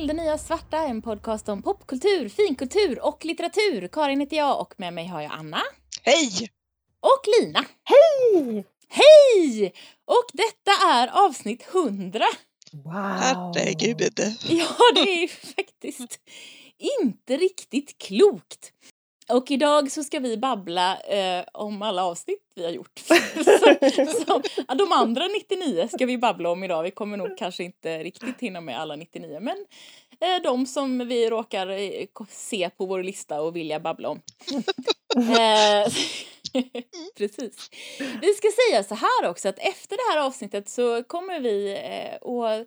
till Det Nya Svarta, en podcast om popkultur, finkultur och litteratur. Karin heter jag och med mig har jag Anna. Hej! Och Lina. Hej! Hej! Och detta är avsnitt 100. Wow! Herregud. Ja, det är faktiskt inte riktigt klokt. Och idag så ska vi babbla eh, om alla avsnitt vi har gjort. så, så, ja, de andra 99 ska vi babbla om idag. Vi kommer nog kanske inte riktigt hinna med alla 99 men eh, de som vi råkar eh, se på vår lista och vilja babbla om. Eh, Precis. Vi ska säga så här också att efter det här avsnittet så kommer vi eh, att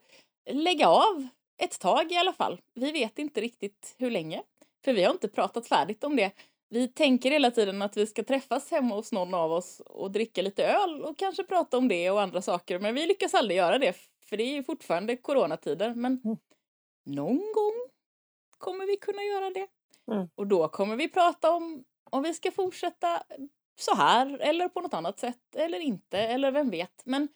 lägga av ett tag i alla fall. Vi vet inte riktigt hur länge, för vi har inte pratat färdigt om det. Vi tänker hela tiden att vi ska träffas hemma hos någon av oss och dricka lite öl och kanske prata om det och andra saker, men vi lyckas aldrig göra det för det är ju fortfarande coronatider. Men Mm. någon gång kommer vi kunna göra det. Mm. Och då kommer vi prata om om vi ska fortsätta så här eller på något annat sätt eller inte eller vem vet. Men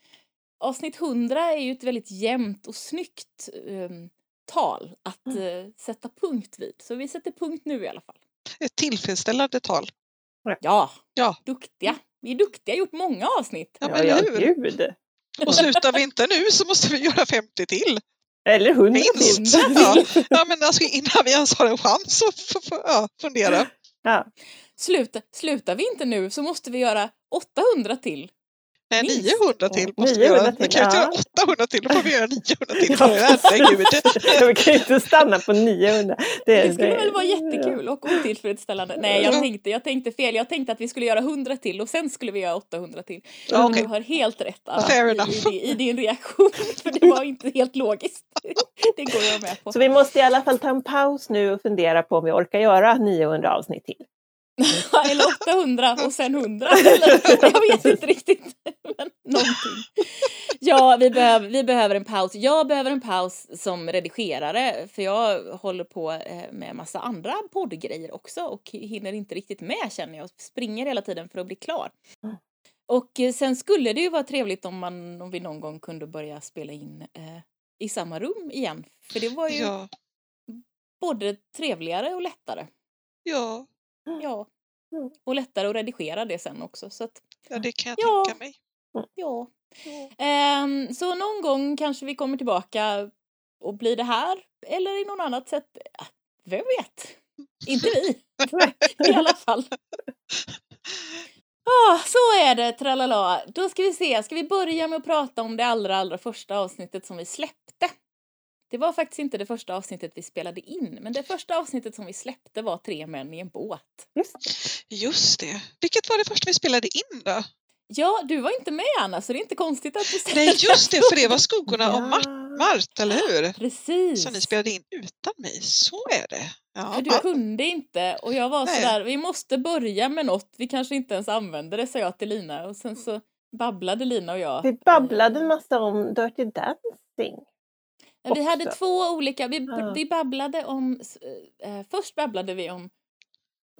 avsnitt 100 är ju ett väldigt jämnt och snyggt um, tal att uh, sätta punkt vid. Så vi sätter punkt nu i alla fall. Ett tillfredsställande tal. Ja, Ja. duktiga. Vi är duktiga, har gjort många avsnitt. Ja, men ja, hur? gud. Och slutar vi inte nu så måste vi göra 50 till. Eller hundra Minst. till. Ja, ja men alltså innan vi ens har en chans att f- f- ja, fundera. Ja. Sluta, slutar vi inte nu så måste vi göra 800 till. Nej, Minst. 900 till måste vi 900 göra. Vi till, kan ju inte ja. göra 800 till, då får vi göra 900 till. Ja. Herregud. Vi kan ju inte stanna på 900. Det skulle väl vara jättekul och otillfredsställande. Nej, jag Ja. tänkte, jag tänkte fel. Jag tänkte att vi skulle göra 100 till och sen skulle vi göra 800 till. Ja, okej. Du har helt rätt Anna, Fair i, i, i din reaktion. För det var inte helt logiskt. Det går jag med på. Så vi måste i alla fall ta en paus nu och fundera på om vi orkar göra 900 avsnitt till. Eller 800 och sen 100. Eller, jag vet inte riktigt. Men någonting. Ja, vi behöver, vi behöver en paus. Jag behöver en paus som redigerare för jag håller på eh, med massa andra poddgrejer också och hinner inte riktigt med känner jag. Springer hela tiden för att bli klar. Mm. Och eh, sen skulle det ju vara trevligt om, man, om vi någon gång kunde börja spela in eh, i samma rum igen. För det var ju Ja, både trevligare och lättare. ja, Ja. Mm. Och lättare att redigera det sen också. Så att, ja, det kan jag Ja. tänka mig. ja. Ja. Ehm, så någon gång kanske vi kommer tillbaka och blir det här eller i någon annat sätt. Ja, Vem vet? Inte vi. I alla fall. Ah, så är det, tralala. Då ska vi se, ska vi börja med att prata om det allra, allra första avsnittet som vi släppte. Det var faktiskt inte det första avsnittet vi spelade in, men det första avsnittet som vi släppte var Tre män i en båt. Just det. Vilket var det första vi spelade in då? Ja, du var inte med Anna, så det är inte konstigt att du ställer Nej, just det, för det var Skuggorna om Mart, Ja. Mart, eller hur? Precis. Som ni spelade in utan mig, så är det. Ja, För du ja. kunde inte och jag var Nej. sådär, vi måste börja med något, vi kanske inte ens använder det, sa jag till Lina och sen så babblade Lina och jag. Vi babblade massa om Dirty Dancing. Men Vi hade två olika, vi, Ja. vi babblade om, eh, först babblade vi om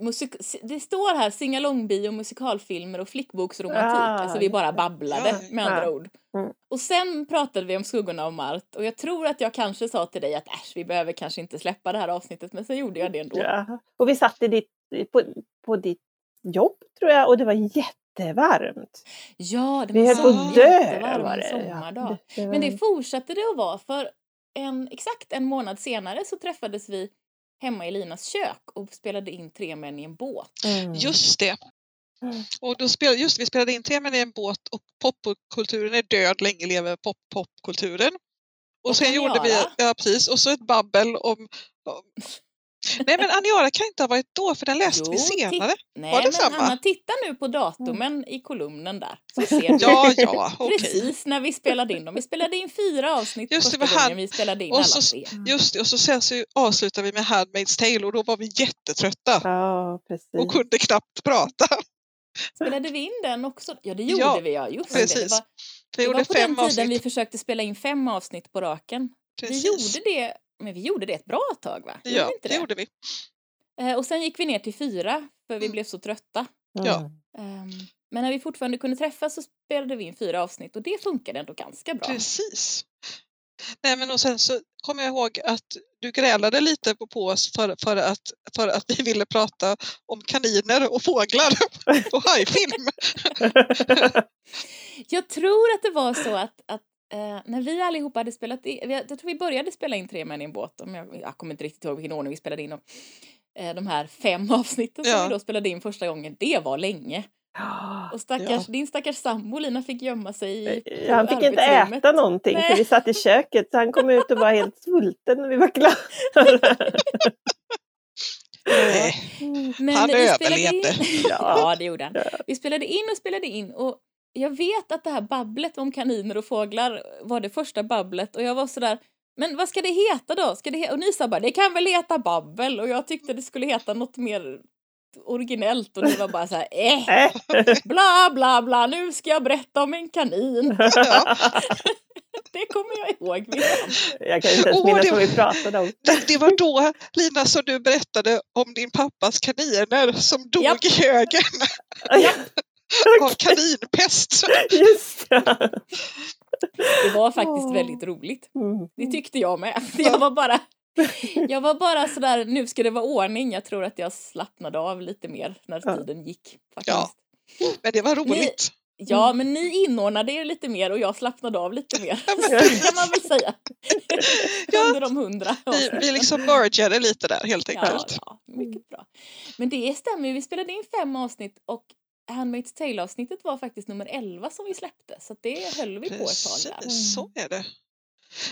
musik, det står här singalongbio, musikalfilmer och flickboksromantik, Ah, alltså vi bara babblade Ja, med andra ja. ord. Mm. Och sen pratade vi om Skuggorna av Mart och jag tror att jag kanske sa till dig att äsch, vi behöver kanske inte släppa det här avsnittet, men sen gjorde jag det ändå. Ja. Och vi satt i ditt, på, på ditt jobb tror jag och det var jättevarmt. Ja, det Vi var höll på att dö. Var det. sommardag. Ja, det Men det var- fortsatte det att vara för en, exakt en månad senare så träffades vi hemma i Linas kök och spelade in Tre män i en båt. Mm. Just det. Mm. Och då spelade, just, vi spelade in Tre män i en båt och popkulturen är död, länge lever pop-popkulturen. Och, Och sen gjorde vi, ja precis, och så ett babbel om... om Nej men Aniara kan inte ha varit då för den läste vi Jo, senare. Nej, Var det men samma? Anna, titta nu på datumen i kolumnen där. Så ser du Ja, ja, okej. precis när vi spelade in dem. Vi spelade in fyra avsnitt Just det, första vi hade- gången vi spelade in och alla så- tre. Just det, och så sen så avslutade vi med Handmaid's Tale och då var vi jättetrötta Ja, precis. och kunde knappt prata. Spelade vi in den också? Ja, det gjorde Ja, vi ja. Just det. Det precis. var, Vi det var på den fem tiden avsnitt. vi försökte spela in fem avsnitt på raken. Precis. Vi gjorde det, men vi gjorde det ett bra tag va? Gjorde Ja, inte det gjorde vi. Eh, och sen gick vi ner till fyra för vi Mm. blev så trötta. Ja. Ehm, men när vi fortfarande kunde träffas så spelade vi in fyra avsnitt och det funkade ändå ganska bra. Precis. Nej, men och sen så kommer jag ihåg att du grälade lite på, på oss för, för, att, för att vi ville prata om kaniner och fåglar och hajfilm. Jag tror att det var så att, att eh, när vi allihopa hade spelat in, jag tror vi började spela in Tre män i en båt, om jag, jag kommer inte riktigt ihåg vilken ordning vi spelade in dem. Eh, de här fem avsnitten som Ja. vi då spelade in första gången, det var länge. Och stackars, din stackars sambo Lina fick gömma sig i Ja, han fick inte äta någonting Nej. för vi satt i köket så han kom ut och var helt svulten när vi var klara. Nej, Men Han överlevde. In... ja, det gjorde han. Ja. Vi spelade in och spelade in och jag vet att det här babblet om kaniner och fåglar var det första babblet och jag var sådär men vad ska det heta då? Ska det he-? Och ni sa bara det kan väl heta babbel och jag tyckte det skulle heta något mer originellt och ni var bara så här eh, bla bla bla nu ska jag berätta om en kanin. ja, Det kommer jag ihåg. Jag kan inte ens minnas det- vad vi pratade om. det, det var då, Lina, som du berättade om din pappas kaniner som dog Japp. i högen Ja, av kaninpest. just det. Det var faktiskt väldigt roligt. Mm. Det tyckte jag med. Jag var bara, jag var bara sådär, nu ska det vara ordning. Jag tror att jag slappnade av lite mer när Ja. tiden gick. Faktiskt. Ja. Men det var roligt. Ja, men ni inordnade er lite mer och jag slappnade av lite mer. Ja, men kan man väl säga. Ja. Under de hundra Vi, vi liksom mergade lite där helt ja, enkelt. ja, mycket bra. Men det stämmer vi spelade in fem avsnitt och Handmaid's Tale-avsnittet var faktiskt nummer 11 som vi släppte. Så det höll vi på ett tag där. Precis, så är det.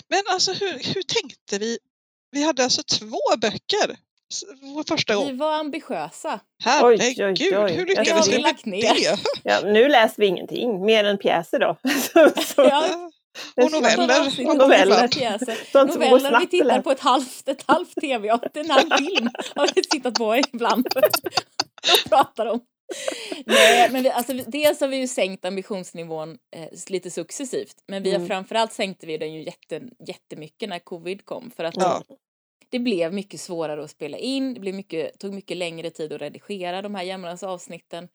Men alltså hur, hur tänkte vi? Vi hade alltså två böcker vår första Vi gång. var ambitiösa. Herregud, oj, oj. hur Det har lyckades vi vi med lagt ner. det? Ja, nu läser vi ingenting mer än pjäser då. Så, så, Ja, Och noveller. Och noveller. sånt som Noveller, vi snabbt tittar på ett halvt, ett halvt tv, en halv film har vi tittat på ibland och pratar om. Nej, men vi, alltså, dels har vi ju sänkt ambitionsnivån eh, lite successivt, men vi har Mm. framförallt sänkte vi den ju jätte, jättemycket när covid kom för att Ja. det blev mycket svårare att spela in, det blev mycket, tog mycket längre tid att redigera de här jämnas avsnitten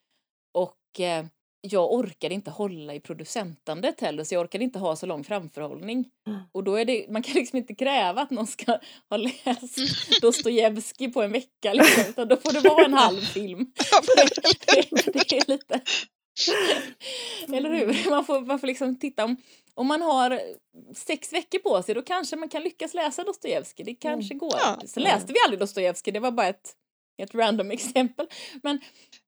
och eh, jag orkade inte hålla i producentandet heller så jag orkade inte ha så lång framförhållning. Mm. Och då är det, man kan liksom inte kräva att någon ska ha läst Dostojevskij på en vecka liksom, utan då får det vara en halv film. Det, det, det är lite... Eller hur? Man får, man får liksom titta om, om man har sex veckor på sig då kanske man kan lyckas läsa Dostojevskij. Det kanske går. Ja. Sen läste vi aldrig Dostojevskij, det var bara ett, ett random exempel. Men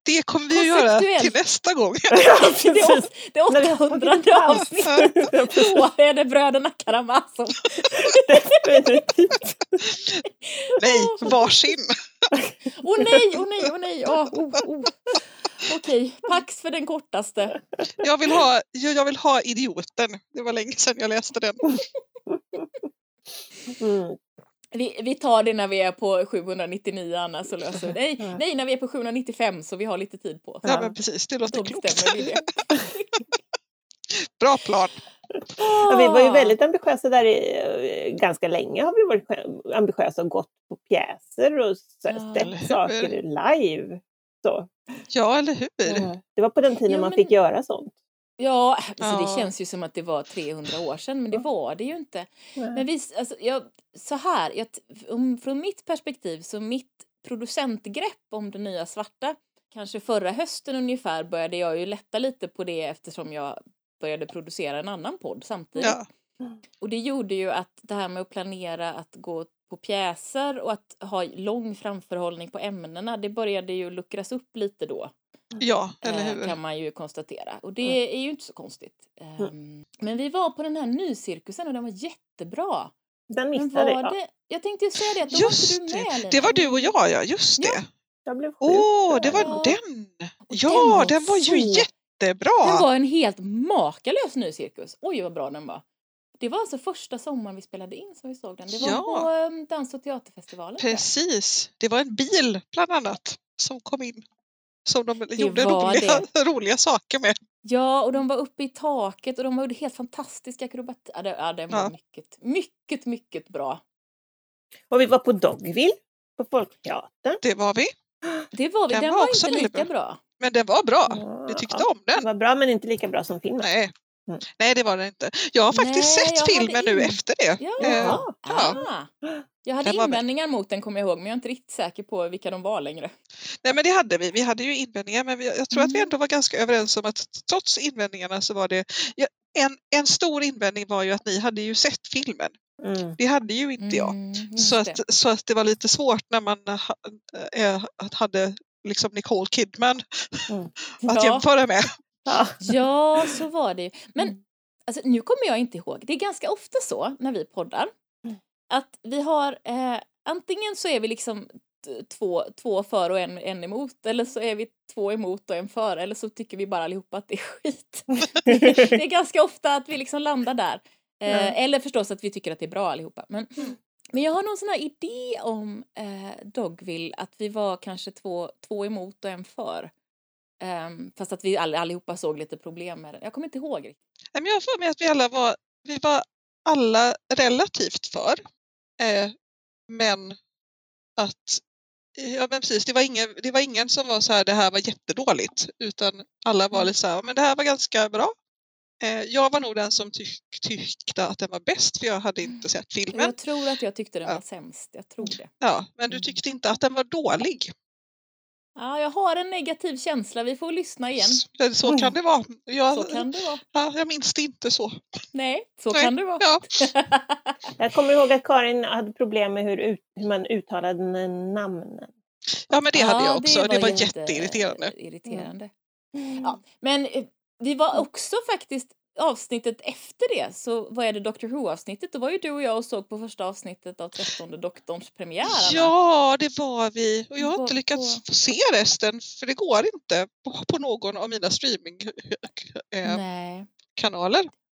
Det kommer vi att göra till nästa gång. Ja, det, är, precis. åt- det är När vi har 800 tagit en paus. avsnitt. Då är det bröderna Karamazov. Definitivt. Nej, varsin. Åh nej, åh nej, åh nej. Åh, oh, oh. Okej, pax för den kortaste. Jag vill, ha, jag jag vill ha Idioten. Det var länge sedan jag läste den. Mm. Vi, vi tar det när vi är på 799 Anna så löser vi det. Nej, Ja. nej, när vi är på 795 så vi har lite tid på oss. Ja, men precis. Det låter Då klokt. vi det. Bra plan. Ja, vi var ju väldigt ambitiösa där i, eh, ganska länge har vi varit ambitiösa och gått på pjäser och s- Ja, saker live. Så. Ja, eller hur? Det var på den tiden Ja, man men- fick göra sånt. Ja, alltså det känns ju som att det var 300 år sedan, men det var det ju inte. Men vi, alltså, jag, så här, jag, från mitt perspektiv, så mitt producentgrepp om det nya svarta, kanske förra hösten ungefär började jag ju lätta lite på det eftersom jag började producera en annan podd samtidigt. Ja, Och det gjorde ju att det här med att planera att gå på pjäser och att ha lång framförhållning på ämnena, det började ju luckras upp lite då. Ja eller eh, hur? kan man ju konstatera. Och det är ju inte så konstigt. Ehm, Men vi var på den här nycirkusen och den var jättebra. Den missade var jag. det, jag tänkte ju säga det, att då Just var inte du med Lina. Det var du och jag, ja. Just Ja. det. Jag blev sjuk. Åh, det var Ja. den! Ja, den var ju så- jättebra! Den var en helt makalös nycirkus. Oj vad bra den var. Det var alltså första sommaren vi spelade in som vi såg den. Det var Ja. på um, Dans och teaterfestivalen. Precis. Det var en bil, bland annat, som kom in. Som de gjorde var roliga, roliga saker med. Ja, och de var uppe i taket och de gjorde helt fantastiska akrobati. Ja, det, ja den var Ja. mycket, mycket, mycket bra. Och vi var på Dogville på Folkteatern. Det var vi. Det var vi. Den Den, var var, också inte lika bra. bra. Men den var bra. Ja, Vi tyckte ja. om Det den. var bra men inte lika bra som filmen. Nej, Nej, det var det inte. Jag har faktiskt Nej, sett filmen nu in- efter det. Ja, Eh, Ja. Ah. Jag hade Den invändningar mot den kommer jag ihåg men jag är inte riktigt säker på vilka de var längre. Nej men det hade vi. Vi hade ju invändningar men vi, jag tror att vi Mm. ändå var ganska överens om att trots invändningarna så var det ja, en, en stor invändning var ju att ni hade ju sett filmen. Mm. Det hade ju inte jag. Mm, Så det. att, så att det var lite svårt när man eh, hade liksom Nicole Kidman Mm. att Ja. jämföra med. Ja. Ja, så var det ju. Men Mm. alltså, nu kommer jag inte ihåg. Det är ganska ofta så när vi poddar Mm. att vi har eh, antingen så är vi liksom två, två för och en, en emot eller så är vi två emot och en för eller så tycker vi bara allihopa att det är skit. det är ganska ofta att vi liksom landar där. Eh. Eller förstås att vi tycker att det är bra allihopa. Men, Mm. men jag har någon sån här idé om eh, Dogville att vi var kanske två, två emot och en för. Ehm, fast att vi all, allihopa såg lite problem med det. Jag kommer inte ihåg. Nej, men jag för mig att vi alla var, vi var alla relativt för. Eh, men att Ja men precis, det var, ingen, det var ingen som var så här det här var jättedåligt utan alla var Mm. lite så här, men det här var ganska bra. Eh, jag var nog den som tyck, tyckte att den var bäst för jag hade inte sett filmen. Jag tror att jag tyckte den Ja. var sämst. Jag tror det. Ja, men du Mm. tyckte inte att den var dålig. Ja, jag har en negativ känsla. Vi får lyssna igen. Så, så kan det vara. Jag, Så kan det vara. ja, jag minns det inte så. Nej, så Nej, kan det vara. Ja. Jag kommer ihåg att Karin hade problem med hur, ut, hur man uttalade namnen. ja, men det hade jag också. Det var, jätte- jätteirriterande. irriterande. Mm. Ja, men eh, vi var också faktiskt avsnittet efter det, så vad är det Doctor Who-avsnittet? Då var ju du och jag och såg på första avsnittet av trettonde doktorns premiär. Ja, det var vi. Och jag har inte lyckats på- se resten för det går inte på, på någon av mina streamingkanaler. Nej,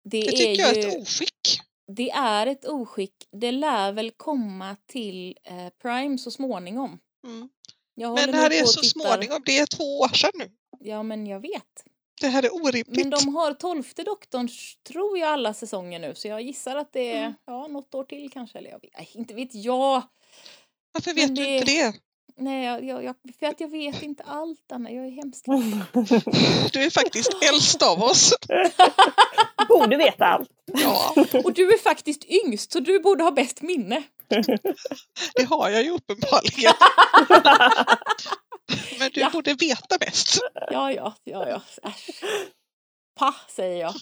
det, Det är tycker jag är ju, ett oskick. det är ett oskick. Det lär väl komma till eh, Prime så småningom. Mm. Men det här är så tittar. småningom, det är två år sedan nu. Ja, men jag vet. Det här är orimligt. Men de har tolfte doktorn, tror jag, alla säsonger nu. Så jag gissar att det är Mm. ja, något år till kanske. Eller jag vet, inte vet jag. Varför vet du det- inte det? Nej, jag, jag, jag, för att jag vet inte allt, Anna. Jag är hemskt Du är faktiskt äldst av oss. Borde veta allt. Ja, Och du är faktiskt yngst, så du borde ha bäst minne. det har jag ju uppenbarligen. Men du Ja. borde veta bäst. Ja, ja, ja, ja. Äsch. Pa, säger jag.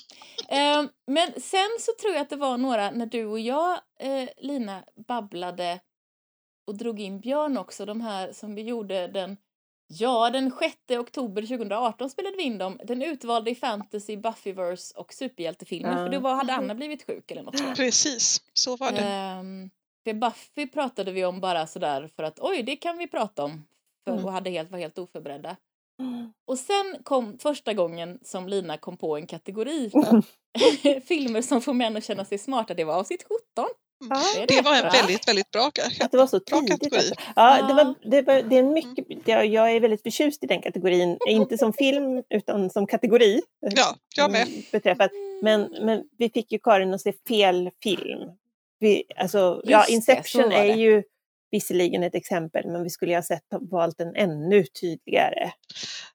Eh, men sen så tror jag att det var några, när du och jag, eh, Lina, babblade och drog in Björn också, de här som vi gjorde den Ja, den 6 oktober 2018 spelade vi in dem. Den utvalde i fantasy, Buffyverse och superhjältefilmer. Ja. För då var, hade Anna blivit sjuk eller något. Precis, så var det. Ehm, för Buffy pratade vi om bara sådär för att oj, det kan vi prata om. För, Mm. Och hade helt, var helt oförberedda. Och sen kom första gången som Lina kom på en kategori. Filmer som får män att känna sig smarta. Det var avsnitt 17. Ja, är Det var en väldigt, väldigt bra Att det var så Bra tidigt. kategori. Alltså. Ja, det, var, det, var, det är en mycket, jag, jag är väldigt förtjust i den kategorin. Inte som film, utan som kategori. Ja, jag med. mm, Beträffat. Men, men vi fick ju Karin att se fel film. Vi, alltså, ja, Just det, Inception är det. ju visserligen ett exempel, men vi skulle ju ha sett, valt en ännu tydligare.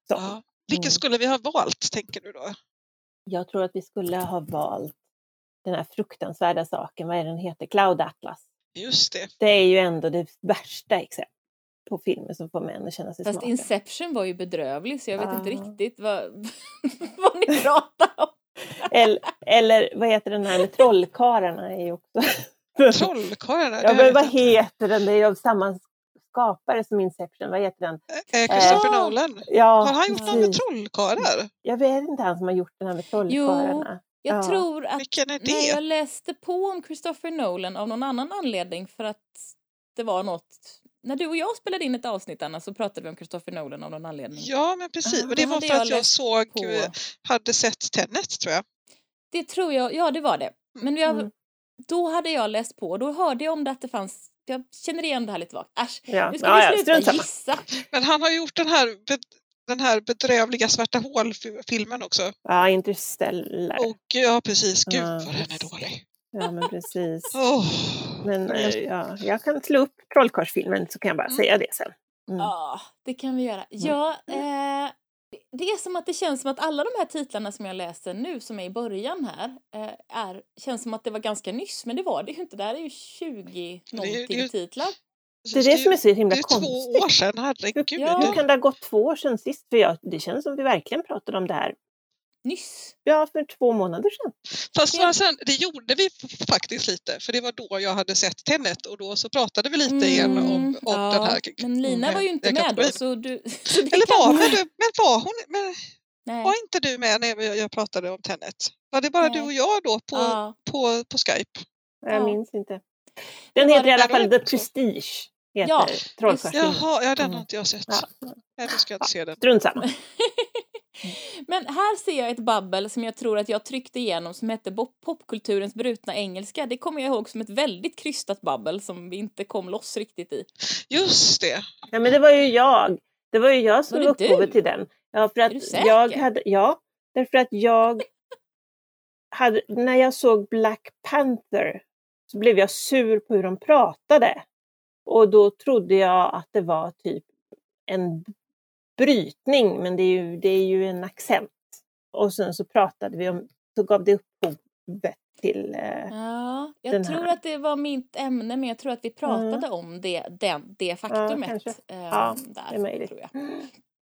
Så. Ja. Vilken Mm. skulle vi ha valt, tänker du då? Jag tror att vi skulle ha valt den här fruktansvärda saken, vad är den heter, Cloud Atlas. Just det. Det är ju ändå det värsta exemplet på filmer som får män att känna sig Fast smarta. Inception var ju bedrövlig så jag vet inte riktigt vad, vad ni pratar om. Eller, eller vad heter den här med trollkarlarna är ju också... Trollkarlarna. ja, men vad heter den? Det är ju av samma skapare som Inception. Vad heter den? Eh, Christopher Ja. Nolan. Ja, Har han gjort någon med trollkarlar? Jag vet inte han som har gjort den här med trollkarlarna. Jag Ja. tror att när jag läste på om Christopher Nolan av någon annan anledning för att det var något när du och jag spelade in ett avsnitt Anna så pratade vi om Christopher Nolan av någon anledning. Ja, men precis. Ah, Och det var för jag att jag såg, på. eh, hade sett Tenet, tror jag. Det tror jag, ja det var det. Men jag, Mm. Då hade jag läst på och då hörde jag om det att det fanns, jag känner igen det här lite vagt. Äsch, Ja, nu ska ja, vi ja, sluta samma. gissa. Men han har gjort den här, den här bedrövliga svarta hål-filmen också. Ja, Interstellar. Och ja, precis. Gud Ja, vad den är dålig. Ja, men precis. Åh. Men eh, ja, jag kan slå upp Trollkarlsfilmen så kan jag bara Mm. säga det sen. Mm. Ja, det kan vi göra. Ja, eh, det är som att det känns som att alla de här titlarna som jag läser nu, som är i början här, eh, är, känns som att det var ganska nyss, men det var det ju inte. Det här är ju 20 Det är ju- någonting titlar. Det är det som är så himla det är två konstigt. år sedan, herregud. Ja. Hur kan det ha gått två år sedan sist? För jag, det känns som vi verkligen pratade om det här. Nyss. Ja, för två månader sedan. Fast Ja. sen, det gjorde vi faktiskt lite, för det var då jag hade sett Tenet och då så pratade vi lite Mm, igen om, om ja, den här Men Lina var ju inte med då, så du... Så Eller var, men, du, men var hon men Nej. var inte du med när jag- jag pratade om Tenet? Var det bara Nej. du och jag då på, Ja. på, på Skype? Jag Ja. minns inte. Den heter i alla fall The. Prestige. Heter Ja. Jaha, ja, den Mm. har inte jag sett. Ja. Nej, då ska jag inte se den. Strunt samma. Men här ser jag ett babbel som jag tror att jag tryckte igenom som hette Popkulturens brutna engelska. Det kommer jag ihåg som ett väldigt krystat babbel som vi inte kom loss riktigt i. Just det. Ja, men det var ju jag. Det var ju jag som Var upphovet du? till den. Ja, för du att säker? jag hade, ja, därför att jag hade, när jag såg Black Panther så blev jag sur på hur de pratade. Och då trodde jag att det var typ en brytning, men det är ju, det är ju en accent. Och sen så pratade vi om, så gav det upphovet till eh, Ja, jag Den tror här. att det var mitt ämne men jag tror att vi pratade om det, den, det faktumet. kanske. eh, Ja, där, det är möjligt. Tror jag.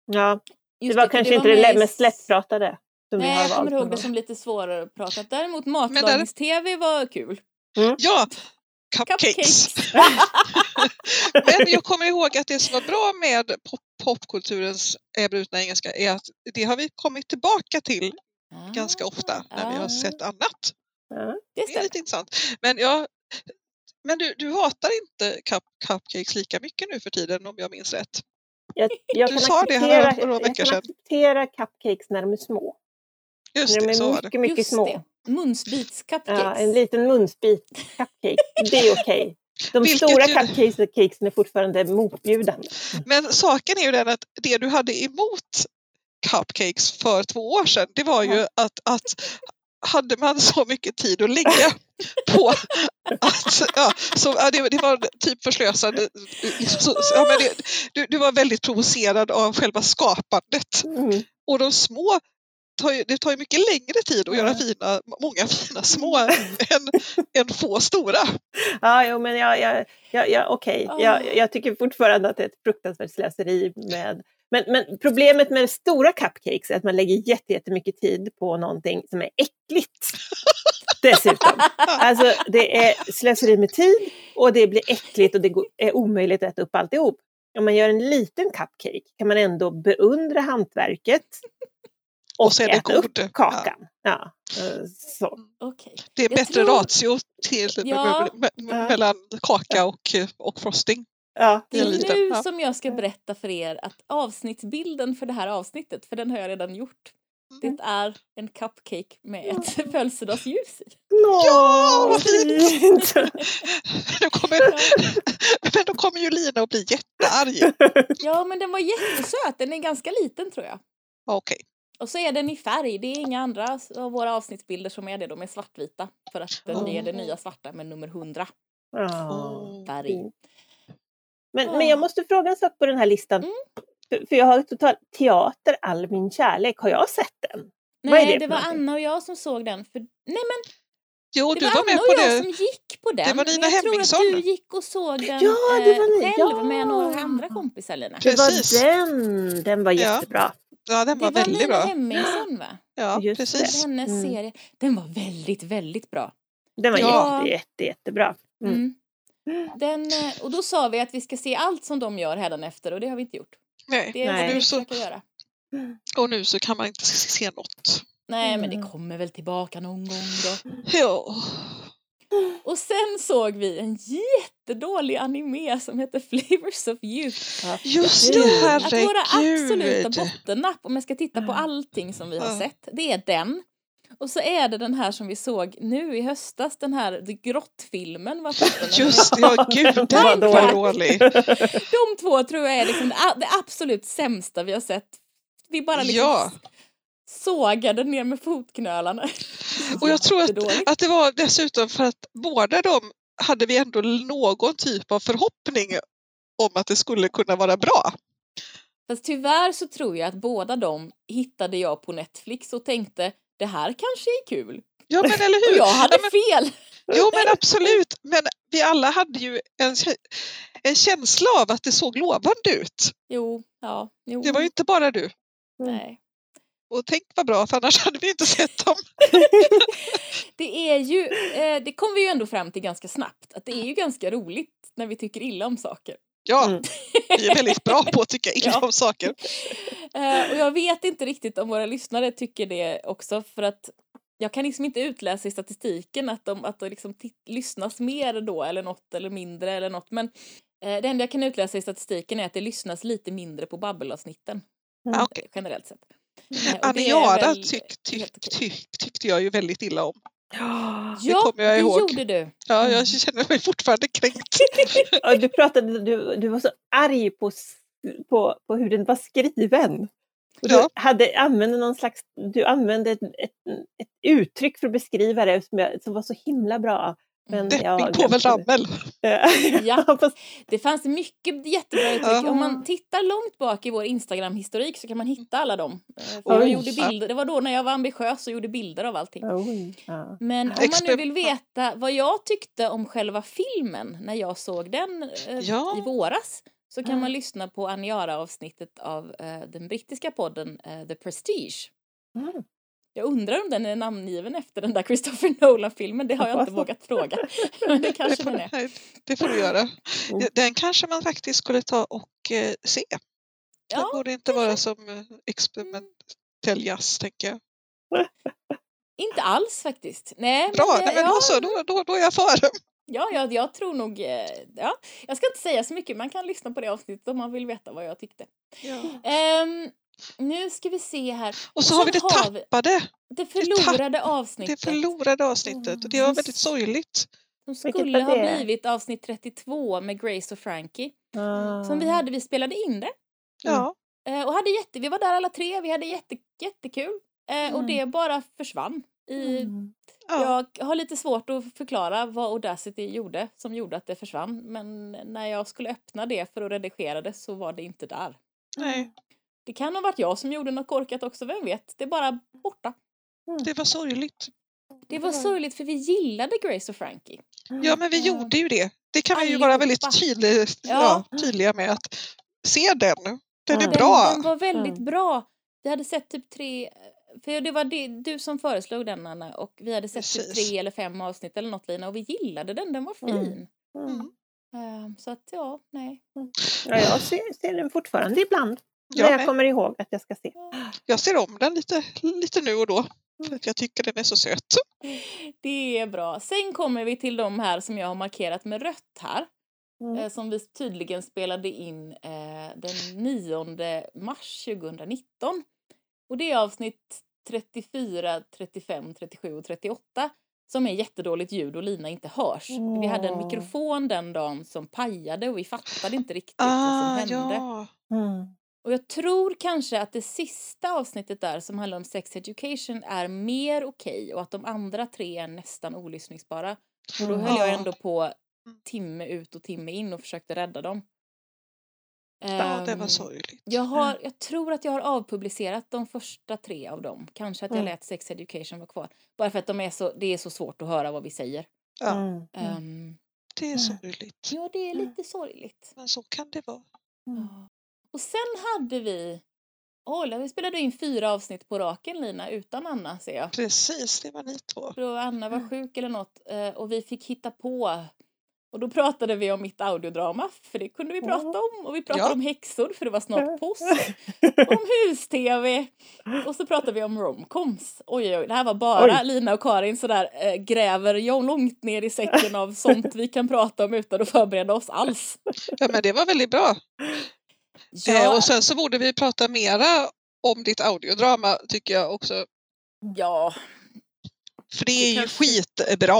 Ja, Just det var för kanske inte det med lä- i mest lättpratade. Som vi Nej, har jag kommer ihåg det som lite svårare att prata. Däremot där- matlagningstv var kul. Ja, cupcakes. Men jag kommer ihåg att det som var bra med pop popkulturens brutna engelska är att det har vi kommit tillbaka till ganska ofta när vi har Ah, sett annat. Ja. Det Det är lite intressant. Men, jag, men du, du hatar inte cup, cupcakes lika mycket nu för tiden om jag minns rätt? Jag, jag Du kan sa det här för några jag veckor kan sedan. acceptera cupcakes när de är små. Just när de det, så är det. mycket, mycket Just små. Munsbits-cupcakes. Ja, en liten munsbit cupcake, det är okej. De Vilket stora ju- cupcakesen är fortfarande motbjudande. Men saken är ju den att det du hade emot cupcakes för två år sedan, det var ju Ja. att, att hade man så mycket tid att lägga på att, ja, så, ja, det, det var typ förslösande. Så, ja, men det, du, du var väldigt provocerad av själva skapandet. Mm. Och de små, tar ju, det tar ju mycket längre tid att göra fina, många fina små än, än få stora. Ja, jo, men jag, jag, jag, jag, okej. Ah. Jag, jag tycker fortfarande att det är ett fruktansvärt slöseri med men, men problemet med stora cupcakes är att man lägger jätte- jättemycket tid på någonting som är äckligt. Dessutom. Alltså det är slöseri med tid och det blir äckligt och det är omöjligt att äta upp alltihop. Om man gör en liten cupcake kan man ändå beundra hantverket och, Och så är det äta upp god. kakan. Ja. eh, så. Okej. Det är Jag bättre tror- ratio till, Ja. me, me, Ja. mellan kaka och, och frosting. Ja, Det är nu ja. som jag ska berätta för er att avsnittsbilden för det här avsnittet, för den har jag redan gjort. Mm. Det är en cupcake med ett födelsedagsljus i. Nå, Ja, vad fint! Då kommer, men då kommer ju Lina att bli jättearg. Ja, men den var jättesöt. Den är ganska liten tror jag. Okej. Och så är den i färg. Det är inga andra av våra avsnittsbilder som är det. De är svartvita. För att den är det nya svarta med nummer 100. Ja, Åh. Färg. Men, Ah. men jag måste fråga en sak på den här listan. Mm. För, för jag har total teater, all min kärlek. Har jag sett den? Vad är Nej, det det, var? Anna och jag som såg den. För, nej men Jo, det du var, var med Anna på och jag det. som gick på den. var Nina men jag tror Hemmingsson. att du gick och såg den Ja, det var eh, ni. själv Ja. med några andra kompisar Lina. Det Precis. var den! Den var jättebra. Ja, den Det var var väldigt Nina bra. Hemmingsson va? Ja, Just det. precis. Hennes Mm. serie. Den var väldigt, väldigt bra. Den var Ja. jätte, jätte, jättebra. Mm. Mm. Den, eh, och då sa vi att vi ska se allt som de gör hädanefter och det har vi inte gjort. Nej. Det Nej. ska Och, vi så, försöka göra. och nu så kan man inte se något. Nej men det Mm. kommer väl tillbaka någon gång då. Ja. Och sen såg vi en jättedålig anime som heter Flavors of Youth. Just det, Gud. Att våra absoluta herregud. bottennapp, om jag ska titta på allting som vi har sett, det är den. Och så är det den här som vi såg nu i höstas, den här The Grott-filmen. Den Just det, ja gud den var dålig. dålig. De två tror jag är liksom det absolut sämsta vi har sett. Vi bara liksom Ja. sågade ner med fotknölarna. Och jag tror att, att det var dessutom för att båda de hade vi ändå någon typ av förhoppning om att det skulle kunna vara bra. Fast tyvärr så tror jag att båda de hittade jag på Netflix och tänkte det här kanske är kul. Ja men eller Och hur! jag hade Ja, men, fel! jo men absolut, men vi alla hade ju en, en känsla av att det såg lovande ut. Jo, ja, jo. Det var ju inte bara du. Nej. Och tänk vad bra, för annars hade vi inte sett dem. Det är ju, eh, det kom vi ju ändå fram till ganska snabbt, att det är ju ganska roligt när vi tycker illa om saker. Ja, Mm. vi är väldigt bra på att tycka illa Ja. om saker. Eh, och jag vet inte riktigt om våra lyssnare tycker det också för att jag kan liksom inte utläsa i statistiken att de, att det liksom lyssnas mer då eller något eller mindre eller något men eh, det enda jag kan utläsa i statistiken är att det lyssnas lite mindre på babbelavsnitten Mm. Generellt sett. Det Aniara tyck, tyck, tyck, tyckte jag ju väldigt illa om. Ja, kommer jag det ihåg. gjorde du. Ja, Mm. jag känner mig fortfarande kränkt. Ja, du, pratade, du, du var så arg på, på, på hur den var skriven. Och du, Ja. hade, använde någon slags, du använde ett, ett, ett uttryck för att beskriva det som, jag, som var så himla bra. Men Depping jag på väl glömde det. rammel. Ja. fast, Det fanns mycket jättebra uttryck. Ja. Om man tittar långt bak i vår Instagram-historik så kan man hitta alla dem. Eh, För jag gjorde bilder. Det var då när jag var ambitiös och gjorde bilder av allting. oj, ja. Men om man nu vill veta vad jag tyckte om själva filmen när jag såg den eh, Ja. i våras så kan Ja. man lyssna på Aniara-avsnittet av eh, den brittiska podden eh, The Prestige. Mm. Jag undrar om den är namngiven efter den där Christopher Nolan-filmen, det har jag inte vågat fråga. Men det Det kanske får, den är. det får du göra. Mm. Den kanske man faktiskt skulle ta och eh, se. Det Ja, borde inte vara som eh, experimentell jazz, tänker jag. inte alls faktiskt. Nej, Bra, men, nej, men ja, då, så, då, då, då är jag för. Ja, jag, jag tror nog... eh, Ja, jag ska inte säga så mycket, man kan lyssna på det avsnittet om man vill veta vad jag tyckte. Ehm, nu ska vi se här. Och så Sen har vi det har vi- tappade, Det förlorade avsnittet. det förlorade avsnittet. Och det var väldigt sorgligt. Som skulle ha det? blivit avsnitt 32 med Grace och Frankie. Ah. Som vi hade, vi spelade in det. Ja, eh, Och hade jätte, vi var där alla tre, vi hade jätte, jättekul. Eh, Och Mm. det bara försvann. I, Mm. ja. Jag har lite svårt att förklara vad Audacity gjorde som gjorde att det försvann. Men när jag skulle öppna det för att redigera det så var det inte där. nej, Det kan ha varit jag som gjorde något korkat också, vem vet? Det är bara borta. det var sorgligt. Det var sorgligt för vi gillade Grace och Frankie. Ja, men vi gjorde ju det. Det kan vi ju vara väldigt tydlig, Ja. ja, tydliga med. att Se den, den är Den- bra. Den, den var väldigt Mm. bra. Vi hade sett typ tre, för det var det, du som föreslog den Anna och vi hade sett typ tre eller fem avsnitt eller något Lina och vi gillade den, den var fin. Mm. Mm. Ehm, så att ja, nej. Ja, jag ser, ser den fortfarande ibland. Jag när jag kommer ihåg att jag ska se. Jag ser om den lite, lite nu och då. För att jag tycker den är så söt. Det är bra. Sen kommer vi till de här som jag har markerat med rött här. Mm. eh, som vi tydligen spelade in eh, den 9 mars 2019. Och det är avsnitt 34, 35, 37 och 38 som är jättedåligt ljud och Lina inte hörs. Vi hade en mikrofon den dagen som pajade och vi fattade inte riktigt vad Ah, som hände. ja. Mm. Och jag tror kanske att det sista avsnittet där som handlar om sex education är mer okej och att de andra tre är nästan olyssningsbara. Och då Mm. höll jag Ja. ändå på timme ut och timme in och försökte rädda dem. ja, det var Ehm, sorgligt. Jag, har, jag tror att jag har avpublicerat de första tre av dem. Kanske att jag Mm. lät Sex Education vara kvar. Bara för att de är så, det är så svårt att höra vad vi säger. Ja, Mm. Mm. Ehm, det är Mm. sorgligt. ja, det är Mm. lite sorgligt. Men så kan det vara. Mm. Och sen hade vi... Oj, vi spelade in fyra avsnitt på raken, Lina, utan Anna, ser jag. Precis, det var ni två. För Anna var Mm. sjuk eller något eh, och vi fick hitta på. Och då pratade vi om mitt audiodrama, för det kunde vi prata om. Och vi pratade Ja. om häxor, för det var snart påsk. om hus-tv. Och så pratade vi om romcoms. Oj, oj, oj, det här var bara Oj. Lina och Karin sådär äh, gräver jag långt ner i säcken av sånt vi kan prata om utan att förbereda oss alls. Ja, men det var väldigt bra. Eh, Ja, och sen så borde vi prata mera om ditt audiodrama tycker jag också. ja. För det är ju skitbra.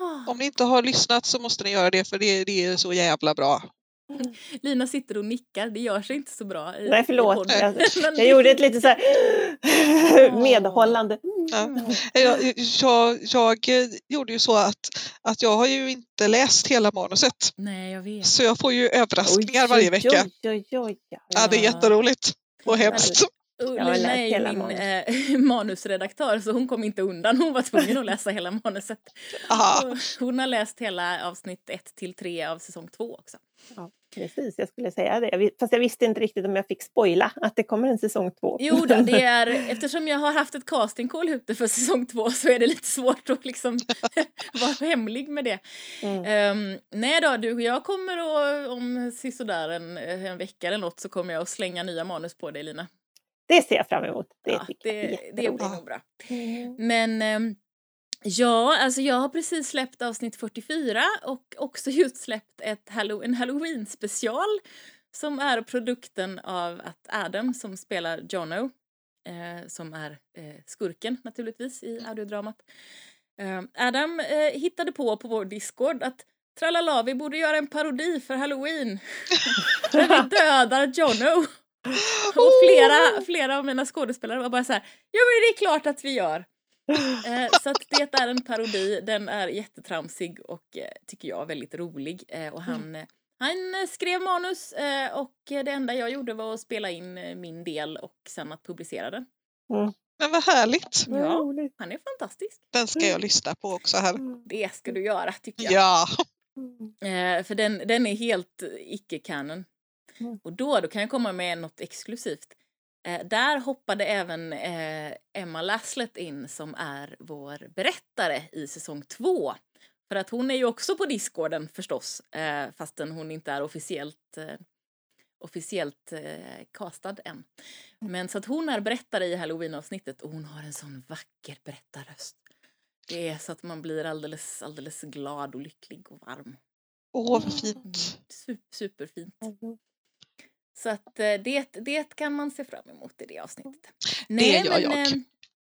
Ah. Om ni inte har lyssnat så måste ni göra det för det, det är så jävla bra. Lina sitter och nickar, det gör sig inte så bra. I, Nej, i förlåt. podden. Jag, jag gjorde ett lite så här medhållande. Ja. Jag, jag, jag gjorde ju så att, att jag har ju inte läst hela manuset. Nej, jag vet. Så jag får ju överraskningar varje vecka. Oj, oj, oj, oj. Ja, det är jätteroligt och hemskt. Läst är min manus. eh, manusredaktör så hon kom inte undan. Hon var tvungen att läsa hela manuset. Och Hon har läst hela avsnitt 1 till 3 av säsong 2 också. Ja, precis, jag skulle säga det. Fast jag visste inte riktigt om jag fick spoila att det kommer en säsong två. Jo då, det är, eftersom jag har haft ett casting call ute för säsong 2 så är det lite svårt att liksom vara hemlig med det. Mm. Ehm, nej då, du, jag kommer att, om sisådär en, en vecka eller något så kommer jag att slänga nya manus på dig Lina. Det ser jag fram emot. Det Ja, det, det blir nog bra. Mm. Men ehm, ja, alltså jag har precis släppt avsnitt 44 och också just släppt ett Hallow- en halloween special som är produkten av att Adam som spelar Jono, eh, som är eh, skurken naturligtvis i audiodramat. Eh, Adam eh, hittade på på vår Discord att tralala, vi borde göra en parodi för halloween där vi dödar Jono. Och flera, flera av mina skådespelare var bara så här, ja men det är klart att vi gör. Eh, så att det är en parodi, den är jättetramsig och eh, tycker jag väldigt rolig. Eh, och han, eh, han skrev manus eh, och det enda jag gjorde var att spela in eh, min del och sen att publicera den. Men vad härligt. Ja. Han är fantastisk. Den ska jag lyssna på också här. Det ska du göra tycker jag. Ja. Mm. Eh, för den, den är helt icke-canon. Mm. Och då, då kan jag komma med något exklusivt. Eh, där hoppade även eh, Emma Laslett in som är vår berättare i säsong två. För att hon är ju också på discorden förstås, eh, fastän hon inte är officiellt, eh, officiellt eh, castad än. Men så att hon är berättare i halloween-avsnittet och hon har en sån vacker berättarröst. Det är så att man blir alldeles, alldeles glad och lycklig och varm. Åh, vad fint. Super, superfint. Mm. Så att eh, det, det kan man se fram emot i det avsnittet. Det gör jag. eh,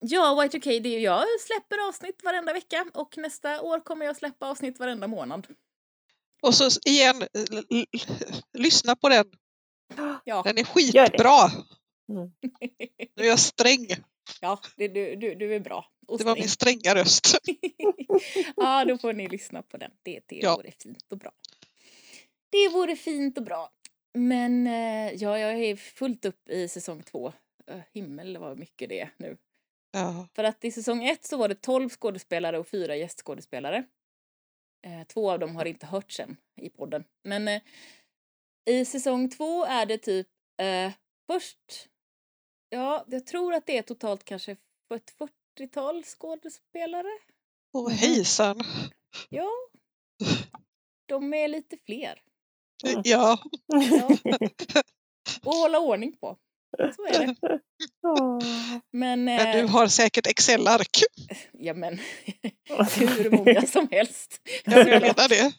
Ja, Y2K, det är, jag släpper avsnitt varenda vecka och nästa år kommer jag släppa avsnitt varenda månad. Och så igen, lyssna på den. Ja, Den är skitbra. Mm. Nu är jag sträng. ja det, du, du, du är bra. Och Det var sträng. min stränga röst. ja, då får ni lyssna på den. Det, det Ja. vore fint och bra. Det vore fint och bra. Men eh, ja, jag är fullt upp i säsong två. Himmel vad mycket det är nu. Ja. För att i säsong ett så var det 12 skådespelare och fyra gästskådespelare. Eh, två av dem har inte hörts än i podden. Men eh, i säsong två är det typ eh, först, ja, jag tror att det är totalt kanske ett 40-tal skådespelare. Åh hejsan. Ja, de är lite fler. Mm. Ja. Ja. Och hålla ordning på. Så är det. Men, Men du eh, har säkert Excel-ark. ja men hur många som helst. Jag menar det.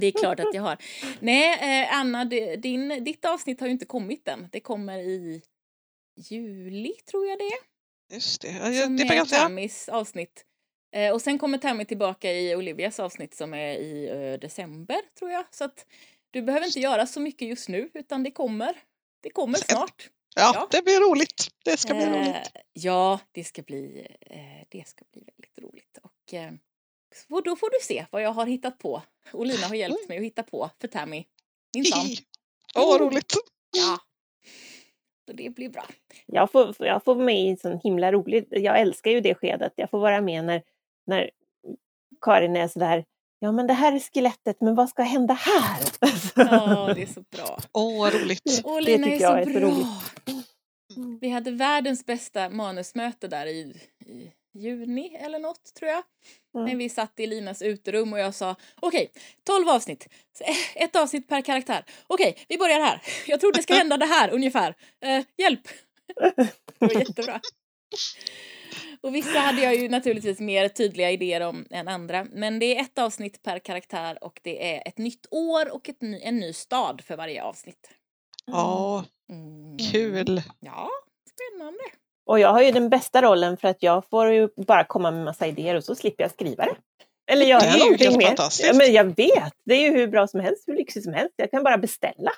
Det är klart att jag har. Nej, eh, Anna, din, ditt avsnitt har ju inte kommit än. Det kommer i juli, tror jag det är. Just det. Ja, Som det är ganska... Tammys avsnitt. Eh, och sen kommer Tammy tillbaka i Olivias avsnitt som är i december, tror jag. Så att du behöver inte göra så mycket just nu, utan det kommer. Det kommer snart. Ja, Ja. det blir roligt. Det ska bli Eh, roligt. ja, det ska bli, eh, det ska bli väldigt roligt. Och, eh, så då får du se vad jag har hittat på. Och Lina har hjälpt mig att hitta på för Tammy. Minsann. Hihi. Åh, vad roligt. Ja. Så det blir bra. Jag får, jag får vara med i en sån himla roligt. Jag älskar ju det skedet. Jag får vara med när, när Karin är sådär. Ja, men det här är skelettet, men vad ska hända här? Ja, det är så bra. Åh, vad roligt. Och Det tycker är jag så är så bra. roligt. Mm. Vi hade världens bästa manusmöte där i, i juni eller något tror jag. Mm. När vi satt i Linas uterum och jag sa okej, 12 avsnitt. Eh, Ett avsnitt per karaktär. Okej, vi börjar här. Jag tror det ska hända det här ungefär. Eh, hjälp! Det var jättebra. Och vissa hade jag ju naturligtvis mer tydliga idéer om än andra. Men det är ett avsnitt per karaktär och det är ett nytt år och ett ny, en ny stad för varje avsnitt. Ja, Mm. kul. Ja, spännande. Och jag har ju den bästa rollen för att jag får ju bara komma med massa idéer och så slipper jag skriva det. Eller göra Det är ju någonting helt mer. fantastiskt. Ja, men jag vet, det är ju hur bra som helst, hur lyxigt som helst. Jag kan bara beställa.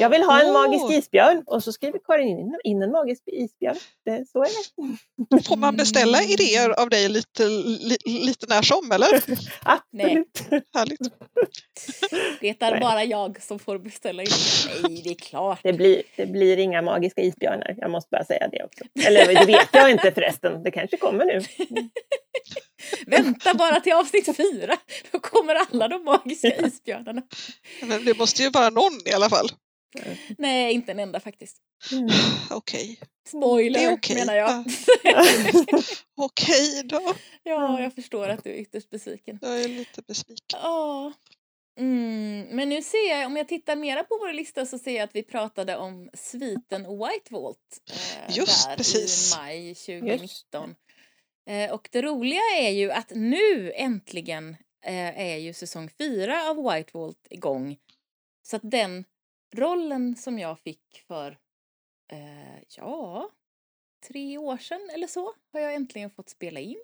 Jag vill ha en magisk isbjörn och så skriver Karin in, in en magisk isbjörn. Det, så är det. Får man beställa idéer av dig lite, li, lite när som eller? Absolut. Härligt. Det är bara jag som får beställa in. Nej, det är klart. Det blir, det blir inga magiska isbjörnar. Jag måste bara säga det också. Eller det vet jag inte förresten. Det kanske kommer nu. Vänta bara till avsnitt fyra. Då kommer alla de magiska isbjörnarna. Men det måste ju vara någon i alla fall. Nej, inte en enda faktiskt. Mm. Okej, Spoiler Det är okej. menar jag. okej då. ja, jag förstår att du är ytterst besviken. Jag är lite besviken. Ja. Mm, men nu ser jag, om jag tittar mera på vår lista så ser jag att vi pratade om sviten White Vault eh, Just där precis. i maj 2019. Eh, och det roliga är ju att nu äntligen eh, är ju säsong fyra av White Vault igång. Så att den rollen som jag fick för, eh, ja, tre år sedan eller så har jag äntligen fått spela in.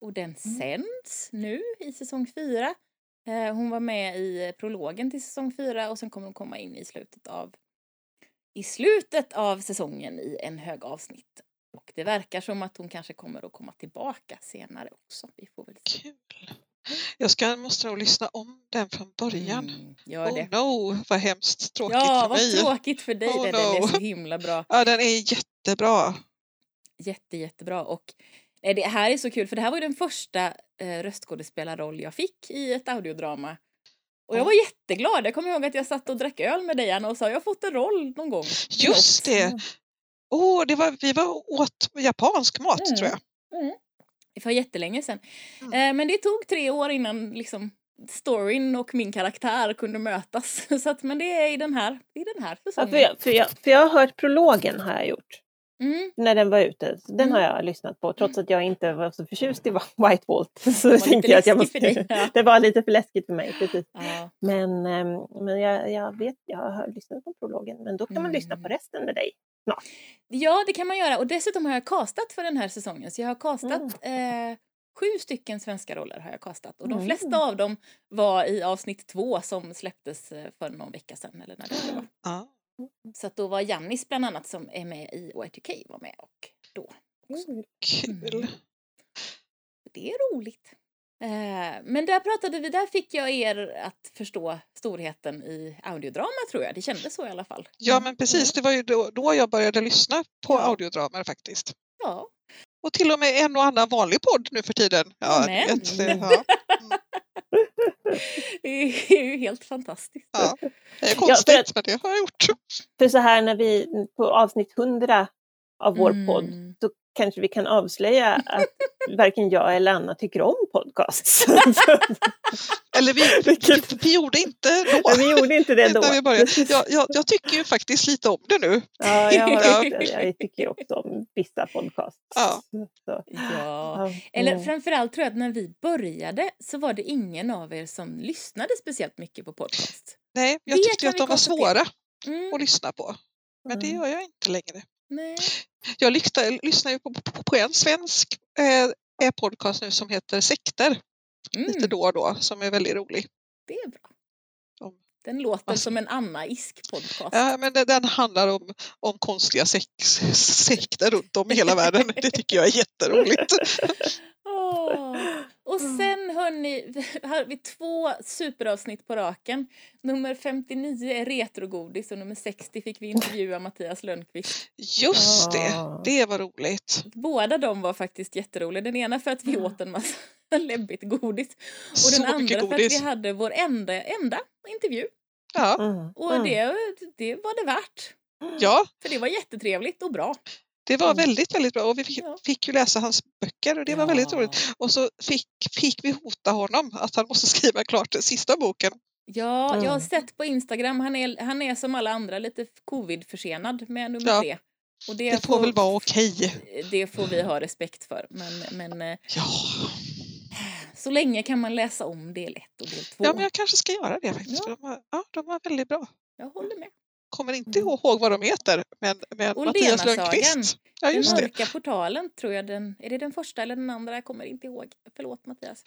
Och den sänds nu i säsong fyra. Eh, hon var med i prologen till säsong fyra och sen kommer hon komma in i slutet av i slutet av säsongen i en hög avsnitt. Och det verkar som att hon kanske kommer att komma tillbaka senare också. Vi får väl se. Kul. Jag ska, måste nog lyssna om den från början. Mm, gör Oh det. no, vad hemskt tråkigt Ja, för vad mig. tråkigt för dig. Oh den, den är no. så himla bra. Ja, den är jättebra. Jätte, jättebra. Och nej, det här är så kul för det här var ju den första eh, röstskådespelarroll jag fick i ett audiodrama. Och jag Ja. var jätteglad. Jag kommer ihåg att jag satt och drack öl med dig Anna och sa jag har fått en roll någon gång. Just något." det! Oh, det var, vi var åt japansk mat Mm. tror jag. Det var jättelänge sedan. Mm. Eh, men det tog tre år innan liksom storyn och min karaktär kunde mötas. Så att, men det är i den här, i den här Ja, säsongen. för, jag, för, jag, för jag har hört prologen har jag gjort. Mm. När den var ute. Den Mm. har jag lyssnat på trots att jag inte var så förtjust i White Vault. Så lite tänkte jag att jag måste... för dig, ja. Det var lite för läskigt för mig. Precis. Ja. Men, ehm, men jag, jag vet, jag har lyssnat på prologen. Men då kan man lyssna på Mm. resten med dig. Ja, det kan man göra. Och dessutom har jag castat för den här säsongen. Så jag har castat eh, sju stycken svenska roller har jag castat. Och de Mm. flesta av dem var i avsnitt två som släpptes eh, för någon vecka sedan. Eller när det var. Ja. Så att då var Jannis bland annat som är med i Y2K var med och då. Kul. Mm. Det är roligt. Eh, men där pratade vi, där fick jag er att förstå storheten i audiodrama tror jag. Det kändes så i alla fall. Ja men precis, det var ju då, då jag började lyssna på Ja. audiodramer faktiskt. Ja, Och till och med en och annan vanlig podd nu för tiden. Ja, du Amen. vet, det- ja. det är ju helt fantastiskt. Ja. Det är för konstigt att- men det har jag gjort. För så här när vi på avsnitt 100 av vår Mm. podd så kanske vi kan avslöja att varken jag eller Anna tycker om podcasts. Eller vi, vi, Vilket- vi gjorde inte då. Men vi gjorde inte det då. Jag, jag, jag tycker ju faktiskt lite om det nu. Ja, jag, har också, jag tycker ju också om vissa podcasts. Ja. Så, Ja. Eller Mm. framförallt tror jag att när vi började så var det ingen av er som lyssnade speciellt mycket på podcast. Nej, jag Det tyckte att de var svåra Mm, att lyssna på. Men det Mm. gör jag inte längre. nej. Jag lyssnar, lyssnar ju på, på, på en svensk eh, podcast nu som heter Sekter lite Mm, då och då som är väldigt rolig. det är bra. Den låter Alltså- som en Anna-isk podcast. Ja, men den, den handlar om, om konstiga sex, sekter runt om i hela världen. Det tycker jag är jätteroligt. Åh. Och Mm. sen hörni, har vi två superavsnitt på raken. Nummer 59 är retrogodis och nummer 60 fick vi intervjua Mattias Lönnqvist. Just det, Ah. det var roligt. Båda de var faktiskt jätteroliga. Den ena för att vi åt en massa läbbigt godis. Och Så den andra för att vi hade vår enda, enda intervju. Ja, Mm. Och Mm. det, det var det värt. ja, För det var jättetrevligt och bra. Det var Mm. väldigt, väldigt bra. Och vi fick, Ja. fick ju läsa hans böcker och det var väldigt Ja. roligt. Och så fick, fick vi hota honom att han måste skriva klart den sista boken. Ja, jag har Mm. sett på Instagram, han är, han är som alla andra lite covid-försenad med nummer Ja. tre. Och det, Det får väl vara okej. Det får vi ha respekt för. Men, men eh, Ja. så länge kan man läsa om del ett och del två. ja, men jag kanske ska göra det faktiskt. Ja. De, var, ja, de var väldigt bra. Jag håller med. Kommer inte Mm. ihåg vad de heter, men, men Mattias. Lönnqvist. Ja, Den just det. mörka portalen tror jag den, är det den första eller den andra? Jag kommer inte ihåg. Förlåt Mattias.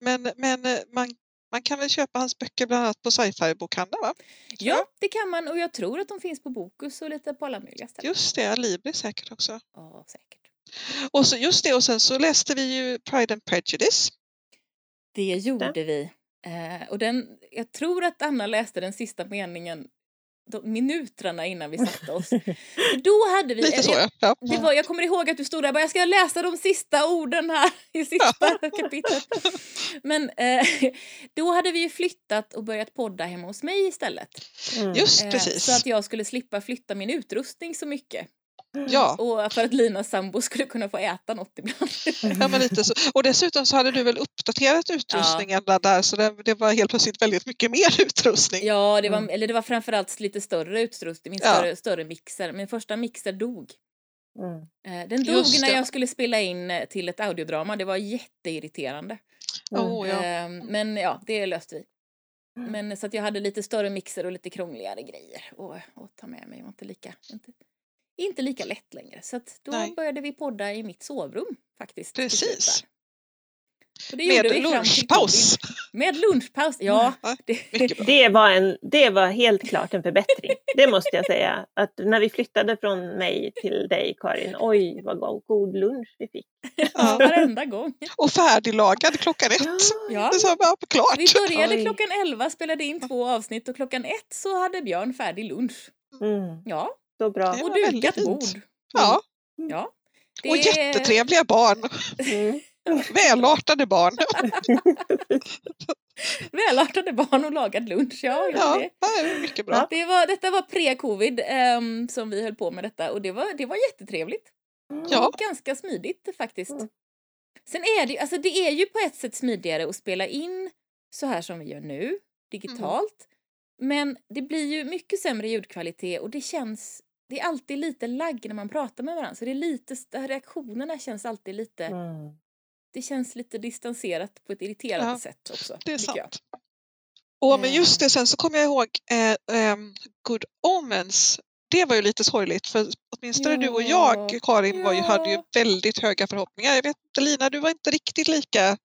Men, men eh, man, Man kan väl köpa hans böcker bland annat på sci-fi bokhandeln va? Ja, det kan man och jag tror att de finns på Bokus och lite på alla möjliga ställen. Just det, Libri säkert också. Ja, säkert. Och så just det och sen så läste vi ju Pride and Prejudice. Det gjorde vi. Eh, och den, jag tror att Anna läste den sista meningen minuterna innan vi satte oss. Då hade vi... Lite så jag, ja. det var, jag kommer ihåg att du stod där och bara, jag ska läsa de sista orden här i sista kapitlet. Men eh, då hade vi ju flyttat och börjat podda hemma hos mig istället. Mm. Just Eh, precis. Så att jag skulle slippa flytta min utrustning så mycket. Ja, Och för att Linas sambo skulle kunna få äta något ibland. ja men lite så. Och dessutom så hade du väl uppdaterat utrustningen där så det, det var helt plötsligt väldigt mycket mer utrustning. Ja, det var, Mm. eller det var framförallt lite större utrustning, min Ja. större, större mixer. Min första mixer dog. Mm. Eh, Den dog Just när det. jag skulle spela in eh, till ett audiodrama. Det var jätteirriterande. Mm. Åh, ja. Eh, Men ja, det löste vi. Mm. Men så att jag hade lite större mixer och lite krångligare grejer att, ta med mig. Det var inte lika, inte, inte lika lätt längre. Så att då Nej. började vi podda i mitt sovrum faktiskt. Precis. Med lunchpaus. Med lunchpaus, ja. Ja, Det. Det var, en, det var helt klart en förbättring. Det måste jag säga. Att när vi flyttade från mig till dig Karin, oj vad go- god lunch vi fick. ja, varenda gång. Och färdiglagad klockan ett. Ja. Det sa bara klart. Vi började klockan 11, spelade in två avsnitt och klockan ett så hade Björn färdig lunch. Mm, Ja, så bra. Det och var väldigt dukat bord. Ja, Ja. Det och är jättetrevliga barn. Mm. Välartade barn. Välartade barn och lagad lunch. Ja, ja, Ja, det, mycket bra. Det var, detta var pre-covid ehm, som vi höll på med detta och det var, det var jättetrevligt. Ja. Och ganska smidigt faktiskt. Mm. Sen är det, alltså det är ju på ett sätt smidigare att spela in så här som vi gör nu, digitalt. Men det blir ju mycket sämre ljudkvalitet och det känns, det är alltid lite lagg när man pratar med varandra. Så det är lite, reaktionerna känns alltid lite, Mm. det känns lite distanserat på ett irriterande Ja, sätt också. Det är tycker jag. sant. Och men Eh. just det, sen så kommer jag ihåg eh, ehm, Good Omens. Det var ju lite sorgligt för åtminstone du och Ja, jag, Karin, var ju, hade ju ja. väldigt höga förhoppningar. Jag vet inte, Lina, du var inte riktigt lika...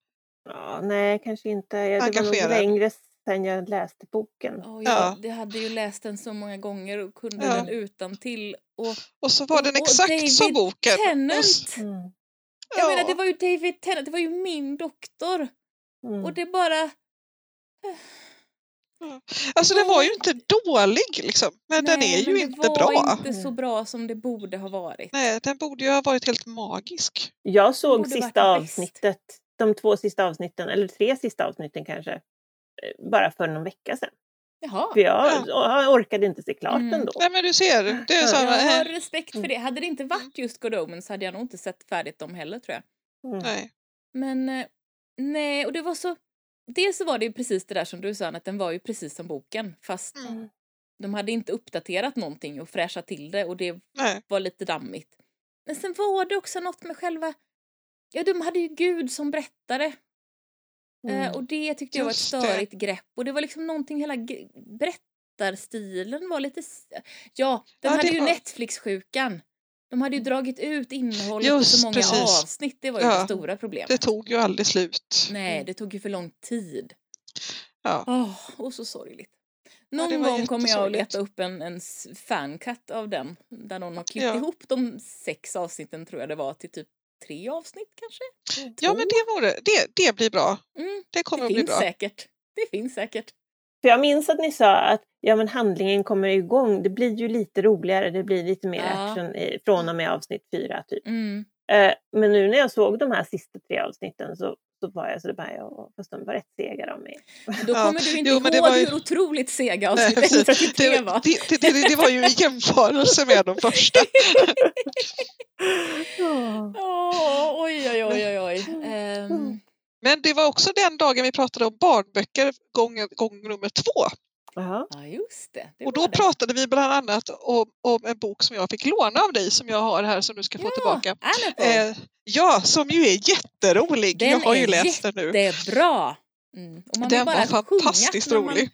Ja, nej, kanske inte. Ja, Det var nog Engagerad. längre sedan jag läste boken. Och Ja. jag det hade ju läst den så många gånger och kunde Ja. den utan till och Och så var den Och- och exakt David som boken. Och Tennant! s- Mm. Jag ja, menar det var ju David Tennant, det var ju min doktor Mm. och det bara Alltså den var ju inte dålig liksom, men den Nej, är ju men inte det var bra. inte så bra som det borde ha varit. Nej, den borde ju ha varit helt magisk. Jag såg sista bäst. avsnittet, de två sista avsnitten, eller tre sista avsnitten kanske, bara för någon vecka sedan. Jaha. För jag jag orkade inte se klart Mm. ändå. Nej men du ser, det är Ja, så Jag här, har respekt för det. Hade det inte varit just Good Omens hade jag nog inte sett färdigt dem heller tror jag. Mm. nej. Men eh, nej, och det var så... Dels så var det ju precis det där som du sa, att den var ju precis som boken. Fast Mm. de hade inte uppdaterat någonting och fräschat till det och det nej. var lite dammigt. Men sen var det också något med själva... Ja, de hade ju Gud som berättare. Mm. Eh, och det tyckte jag var ett störigt grepp. Och det var liksom någonting, hela berättarstilen var lite... Ja, den Ja, hade ju var- Netflix-sjukan. De hade ju dragit ut innehållet på Just så många precis. avsnitt. Det var ju Ja, det stora problemet. Det tog ju aldrig slut. Nej, det tog ju för lång tid. Ja. Åh, och så sorgligt. Ja, Någon var gång kommer jag att leta upp en, en fancut av den. Där någon har klippt Ja. ihop de sex avsnitten tror jag det var till typ tre avsnitt kanske. Ja men det vore, det, det blir bra. Mm, Det kommer det att bli finns bra. säkert. Det finns säkert. För jag minns att ni sa att ja, men handlingen kommer igång. Det blir ju lite roligare, det blir lite mer Ja. action i, från och med avsnitt fyra. Typ. Mm. Eh, men nu när jag såg de här sista tre avsnitten så, så var jag så bara, ja, fast de var rätt sega de. Men Då Ja, kommer du inte jo, ihåg var ju- hur otroligt sega avsnitt precis. 133 det, var. det, det, det, det var ju i jämförelse med de första. Åh, oj, oj, oj, oj, oj. Ehm, Men det var också den dagen vi pratade om barnböcker gång, gång nummer två. Ja, just det. det Och då det. pratade vi bland annat om, om en bok som jag fick låna av dig som jag har här som du ska få ja, tillbaka. Eh, ja, som ju är jätterolig. Den jag har ju är läst den nu. Det är bra. Mm. Och man vill Den var fantastiskt rolig.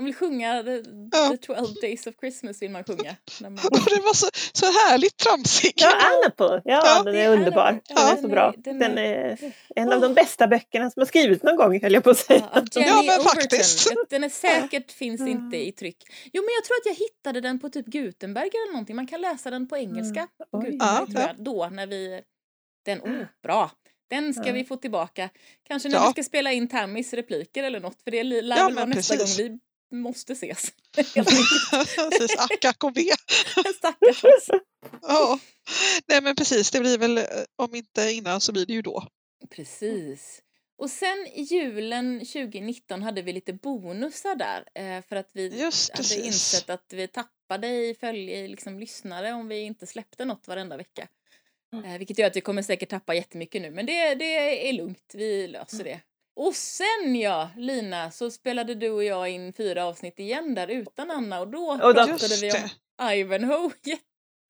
Man vill sjunga the, Ja. the 12 days of Christmas vill man sjunga. När man... Och det var så, så härligt tramsig. Ja, Annapole, ja, Ja, den det är underbar. Annapole. Den Ja, är den så bra. den Den är- en av de bästa böckerna som har skrivits någon gång, höll jag på att säga. Ja, Jenny Ja, men Overton. faktiskt. Den är säkert finns Mm. inte i tryck. Jo men jag tror att jag hittade den på typ Gutenberg eller någonting. Man kan läsa den på engelska. på Oj. Gutenberg, Ja, tror ja. jag. Då när vi... Den, oh, bra! Den ska Ja. vi få tillbaka. Kanske när Ja. vi ska spela in Tammys repliker eller något. För det lär Ja, väl vara nästa precis. gång vi måste ses. Precis, ack, ack och ve. Stackars oss. Ja. Nej men precis, det blir väl eh, om inte innan så blir det ju då. Precis. Och sen i julen 2019 hade vi lite bonusar där. Eh, för att vi Just hade precis. insett att vi tappade i följe, i liksom lyssnare om vi inte släppte något varenda vecka. Mm. Eh, vilket gör att vi kommer säkert tappa jättemycket nu, men det, det är lugnt, vi löser det. Och sen ja, Lina, så spelade du och jag in fyra avsnitt igen där utan Anna och då pratade vi om. Ivanhoe,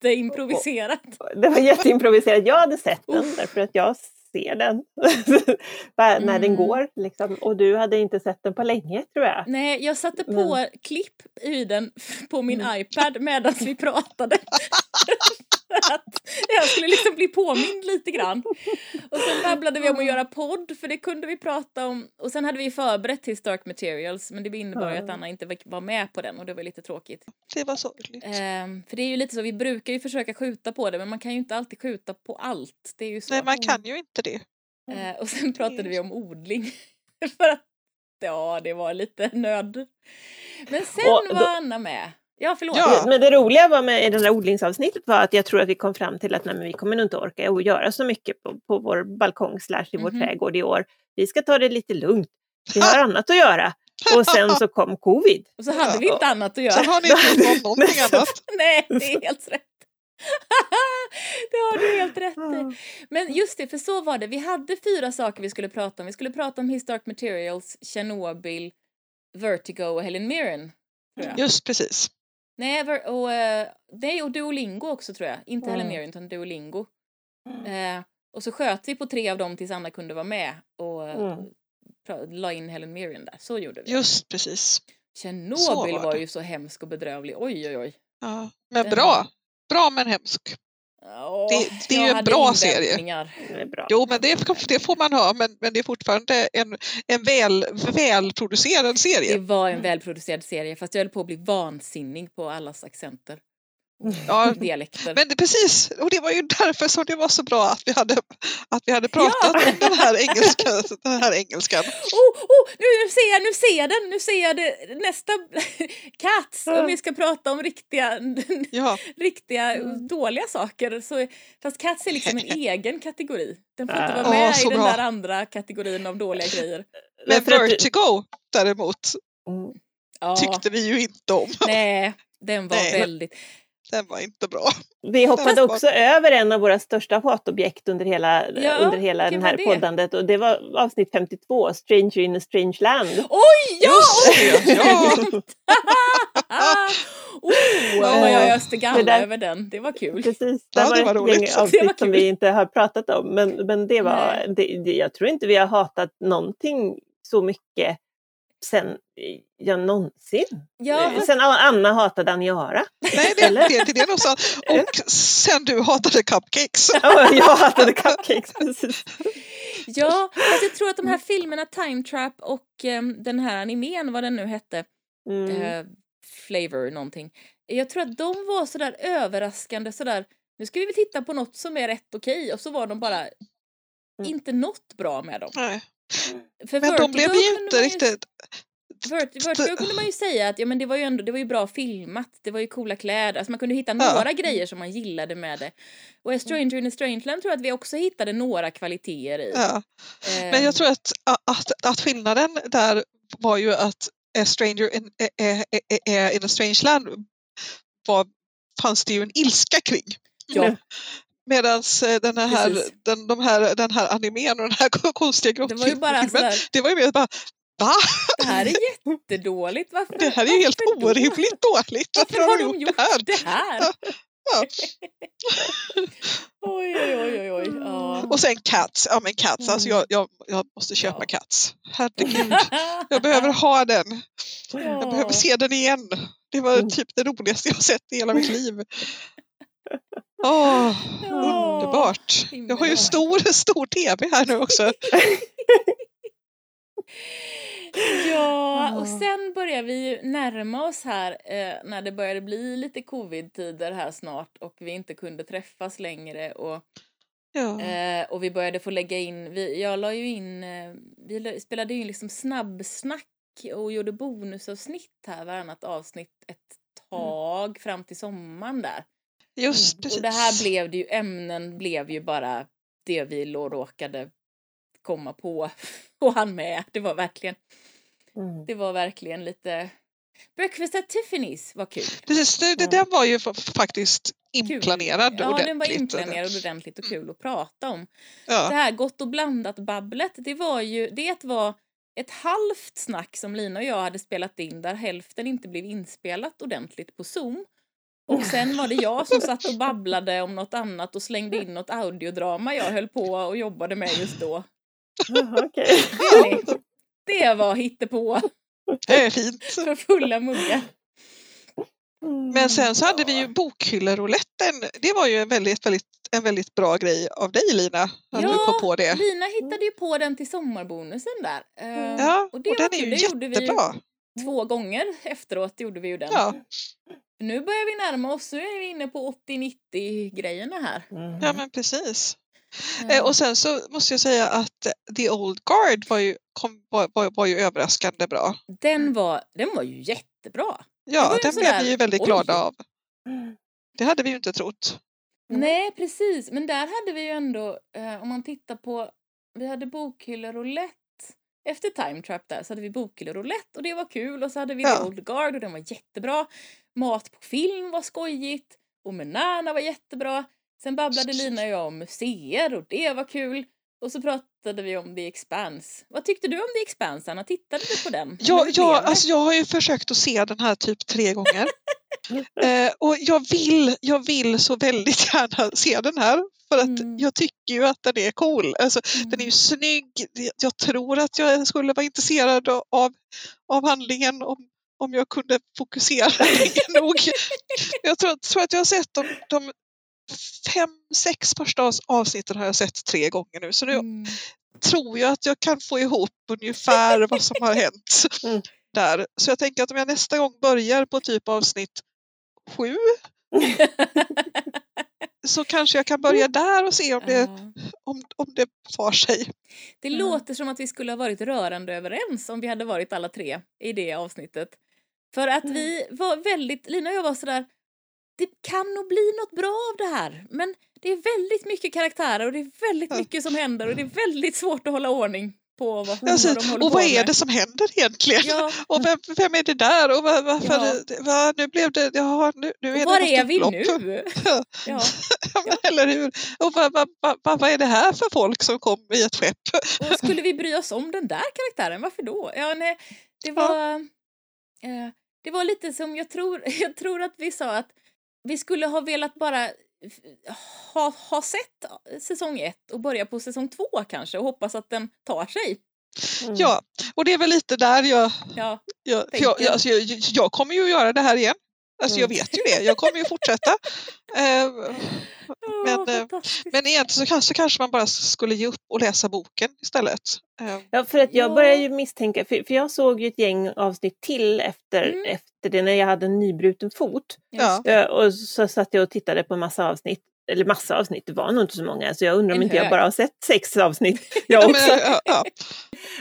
jätteimproviserat. Det var jätteimproviserat. Jag hade sett den Uff. därför att jag ser den när den Mm. går. Liksom. Och du hade inte sett den på länge tror jag. Nej, jag satte på Men- klipp i den på min Mm. iPad medan vi pratade. Att jag skulle liksom bli påmind lite grann. Och sen babblade vi om att göra podd, för det kunde vi prata om. Och sen hade vi förberett till Stark Materials, men det innebar ju att. Anna inte var med på den och det var lite tråkigt. Det var sorgligt. Ehm, för det är ju lite så, vi brukar ju försöka skjuta på det, men man kan ju inte alltid skjuta på allt. Det är ju så. Nej, man kan ju inte det. Eh, och sen pratade vi om odling. För att, ja, det var lite nöd. Men sen Och då- var Anna med. Ja, förlåt. Ja. Men det roliga var med i det där odlingsavsnittet var att jag tror att vi kom fram till att nej, men vi kommer nog inte orka att göra så mycket på, på vår balkong slash i vår Mhm. trädgård i år. Vi ska ta det lite lugnt. Vi har annat att göra. Och sen så kom covid. Och så hade vi inte annat att göra. har ni inte någonting annat. Nej, det är helt rätt. det har du helt rätt i. Men just det, för så var det. Vi hade fyra saker vi skulle prata om. Vi skulle prata om His Dark Materials, Chernobyl, Vertigo och Helen Mirren. Just precis. Nej, och, eh, nej, och Duolingo också tror jag. Inte Helen Mm. Mirren utan Duolingo. Eh, och så sköt vi på tre av dem tills Anna kunde vara med och eh, Mm. la in Helen Mirren där. Så gjorde vi. Just precis. Tjernobyl var var ju så hemsk och bedrövlig. Oj, oj, oj. Ja. Men Den- bra. Bra men hemsk. Åh, Det- det är ju en bra serie. invändningar. Det är bra. Jo, men det, det får man ha, men, men det är fortfarande en, en väl, välproducerad Det serie. var en välproducerad serie fast jag höll på att bli vansinnig på allas accenter. Ja, Dialekter. men det, precis, och det var ju därför som det var så bra att vi hade, att vi hade pratat om den här, engelska, den här engelskan. Oh, oh, nu ser jag, nu ser jag den, nu ser jag det, nästa Cats, om vi ska prata om riktiga, Ja, riktiga Mm. dåliga saker. Så, fast Cats är liksom en egen kategori. Den får inte vara med så i den bra. där andra kategorin av dåliga grejer. men för att du- Vertigo däremot Mm. Ja, tyckte vi ju inte om. nej, den var Nej. väldigt... Den var inte bra. Vi hoppade var- också över en av våra största hatobjekt under hela, Ja, under hela den här var det? poddandet och det var avsnitt 52, Stranger in a Strange Land. Oj, ja! Just det, ja. oh, Ja. vad jag öste Det galla där- över den. Det var kul. Precis, Ja, det det var var ett roligt. gäng Det var avsnitt som kul. vi inte har pratat om. Men, men det var, det, det, jag tror inte vi har hatat någonting så mycket sen ja, någonsin. Ja, Sen Anna hatade Aniara. Nej, det, Eller? det, det, det är nog sant. Och sen du hatade cupcakes. Ja, jag hatade cupcakes. Precis. Ja, fast jag tror att de här filmerna Time Trap och ehm, den här animen, vad den nu hette, Mm. eh, Flavor någonting. Jag tror att de var sådär överraskande sådär, nu ska vi väl titta på något som är rätt okej och så var de bara Mm. inte något bra med dem. Nej. För Men de blev Vertigo ju inte riktigt... Vert, Vertigo kunde man ju säga att ja, men det var ju ändå det var ju bra filmat, det var ju coola kläder, alltså man kunde hitta Ja. några grejer som man gillade med det. Och A Stranger in a Strangeland tror jag att vi också hittade några kvaliteter i. Ja. Ehm, Men jag tror att, att, att skillnaden där var ju att A Stranger in, eh, eh, eh, eh, in a Strange Land var, fanns det ju en ilska kring. Ja. Medan den här, Precis. den, de här, den här animen och den här konstiga Det var ju bara grottfilmen, det var ju mer bara Va? det här är jättedåligt, varför? Det här är helt varför då? orimligt dåligt. Varför har de gjort det här? det här? Ja. oj, oj, oj, oj. Ja. Och sen Cats. Ja men Cats, alltså Mm. jag, jag, jag måste köpa Ja. Cats. Herregud. Jag behöver ha den. Jag behöver se den igen. Det var Mm. typ det roligaste jag sett i hela mitt liv. Åh, Ja. underbart. Jag har ju stor, stor tv här nu också. Ja, och sen börjar vi ju närma oss här eh, när det började bli lite covid-tider här snart och vi inte kunde träffas längre och, Ja. eh, och vi började få lägga in, vi, jag la ju in, eh, vi la- spelade in liksom snabbsnack och gjorde bonusavsnitt här varannat avsnitt ett tag fram till sommaren där. Just precis. Och det här blev det ju, ämnen blev ju bara det vi råkade komma på och han med. Det var verkligen, Mm. det var verkligen lite Breakfast at Tiffany's var kul. Precis, det, det, den var ju fa- faktiskt inplanerad Ja, ordentligt. den var inplanerad ordentligt och kul att prata om. Det Ja. här gott och blandat babblet, det var ju, det var ett halvt snack som Lina och jag hade spelat in där hälften inte blev inspelat ordentligt på Zoom. Och sen var det jag som satt och babblade om något annat och slängde in något audiodrama jag höll på och jobbade med just då. Jaha, okej. Hörni, Det var hittepå Det är fint. för fulla muggar. Men sen så hade vi ju bokhyllerouletten. Det var ju en väldigt, väldigt, en väldigt bra grej av dig Lina. Att Ja, du kom på det. Lina hittade ju på den till sommarbonusen där. Eh, Ja, och det och var den är ju Det gjorde vi ju jättebra. två gånger efteråt gjorde vi ju den. Ja, Nu börjar vi närma oss, nu är vi inne på 80-90 grejerna här. Mm. ja men precis. Eh, och sen så måste jag säga att The Old Guard var ju, kom, var, var, var ju överraskande bra. den, var, den var ju jättebra. Ja, den blev vi ju väldigt oj. glada av. Mm. Det hade vi ju inte trott. Mm. Nej, precis. Men där hade vi ju ändå, eh, om man tittar på, vi hade bokhyllor roulette. Efter Time Trap där så hade vi bokhyllor roulette och det var kul och så hade vi Ja. The Old Guard och den var jättebra. Mat på film var skojigt och Menana var jättebra. Sen babblade Lina och jag om museer och det var kul. Och så pratade vi om The Expanse. Vad tyckte du om The Expanse, Anna? Tittade du på den? Ja, ja, alltså jag har ju försökt att se den här typ tre gånger. eh, och jag vill, jag vill så väldigt gärna se den här. För att Mm. jag tycker ju att den är cool. Alltså, Mm. Den är ju snygg. Jag tror att jag skulle vara intresserad av, av handlingen om, om jag kunde fokusera nog. Jag tror, tror att jag har sett de, de fem, sex första avs- avsnitten har jag sett tre gånger nu. Så nu Mm. tror jag att jag kan få ihop ungefär vad som har hänt Mm. där. Så jag tänker att om jag nästa gång börjar på typ avsnitt sju så kanske jag kan börja där och se om det, om, om det tar sig. Det Mm. låter som att vi skulle ha varit rörande överens om vi hade varit alla tre i det avsnittet. För att vi var väldigt, Lina och jag var sådär, det kan nog bli något bra av det här. Men det är väldigt mycket karaktärer och det är väldigt Ja. mycket som händer och det är väldigt svårt att hålla ordning på vad, Alltså, de och vad är det som händer egentligen? Ja, Och vem, vem är det där? Och vad, varför, Ja. det- vad, nu blev det, jaha, nu, nu är och det var något är vi upplopp. nu? Ja. Ja. Ja, Eller hur? Och vad, vad, vad, vad, vad är det här för folk som kom i ett skepp? Och skulle vi bry oss om den där karaktären? Varför då? Ja, nej, det var... Eh, det var lite som, jag tror, jag tror att vi sa att vi skulle ha velat bara ha, ha sett säsong ett och börja på säsong två kanske och hoppas att den tar sig. Mm. Ja, och det är väl lite där jag... Ja, jag, jag, jag, alltså, jag, jag kommer ju göra det här igen. Alltså jag Mm. vet ju det. Jag kommer ju fortsätta. Eh, Men, eh. Men egentligen så kanske, så kanske man bara skulle ge upp och läsa boken istället. Eh, Ja, för att jag Ja. börjar ju misstänka, för, för jag såg ju ett gäng avsnitt till efter, Mm. efter det när jag hade en nybruten fot. Ja. Och så satt jag och tittade på en massa avsnitt, eller massa avsnitt, det var nog inte så många, så jag undrar om inte jag bara har sett sex avsnitt Ja, jag men, också. ja, ja.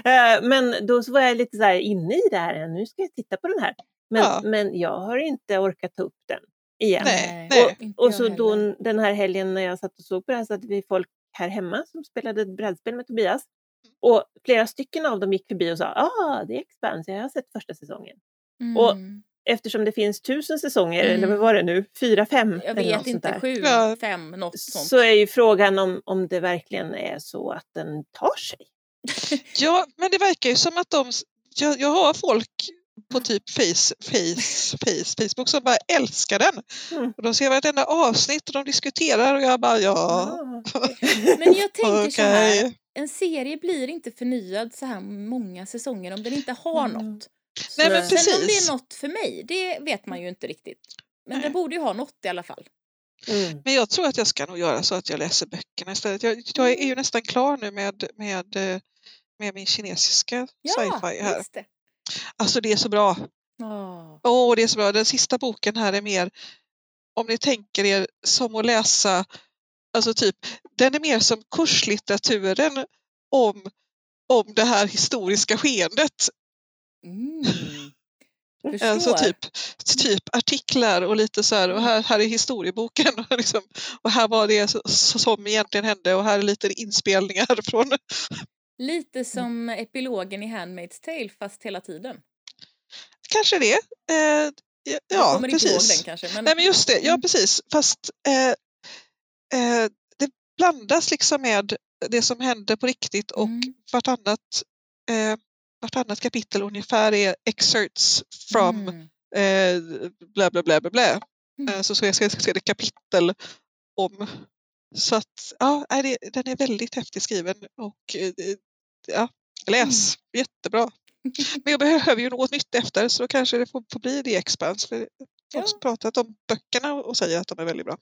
Eh, Men då så var jag lite så här inne i det här, nu ska jag titta på den här. Men, Ja. men jag har inte orkat ta upp den igen. Nej, Nej, Och jag så då den här helgen när jag satt och såg på det här så hade vi folk här hemma som spelade ett brädspel med Tobias. Och flera stycken av dem gick förbi och sa ah, det är Expanse, jag har sett första säsongen. och- Mm. Eftersom det finns tusen säsonger, Mm. eller vad var det nu, fyra, fem? Jag eller något vet inte, sju, Ja. fem, något sånt. Så är ju frågan om, om det verkligen är så att den tar sig. ja, men det verkar ju som att de... Jag, jag har folk på typ face, face, face, Facebook som bara älskar den. Mm. Och de ser vartenda avsnitt och de diskuterar och jag bara ja. Ah. Men jag tänker så här, en serie blir inte förnyad så här många säsonger om den inte har Mm. något. Nej, men Nej. Sen om det precis. är något för mig, det vet man ju inte riktigt. Men Nej. det borde ju ha något i alla fall. Mm. Men jag tror att jag ska nog göra så att jag läser böckerna istället. Jag, jag är ju nästan klar nu med, med, eh, med min kinesiska Ja, sci-fi här. just det. Alltså det är så bra. Åh. Åh, det är så bra. Den sista boken här är mer, om ni tänker er som att läsa, alltså typ, den är mer som kurslitteraturen om, om det här historiska skeendet. Mm. Alltså typ, typ artiklar och lite så här, och här, här är historieboken och, liksom, och här var det som egentligen hände och här är lite inspelningar från, Lite som epilogen i Handmaid's Tale fast hela tiden. kanske det. Eh, ja, Jag ja, kommer inte ihåg precis. den kanske. Men... Nej men just det, ja Mm. precis. Fast eh, eh, det blandas liksom med det som hände på riktigt och Mm. vartannat, eh, vartannat kapitel ungefär är excerpts from Mm. eh, bla bla bla bla bla. Mm. Eh, så, så, jag ska, se det kapitel om. Så att ja, det, den är väldigt häftigt skriven och eh, ja, läs, Mm. jättebra. Men jag behöver ju något nytt efter så då kanske det får, får bli The Expanse. För jag har Ja. pratat om böckerna och säger att de är väldigt bra.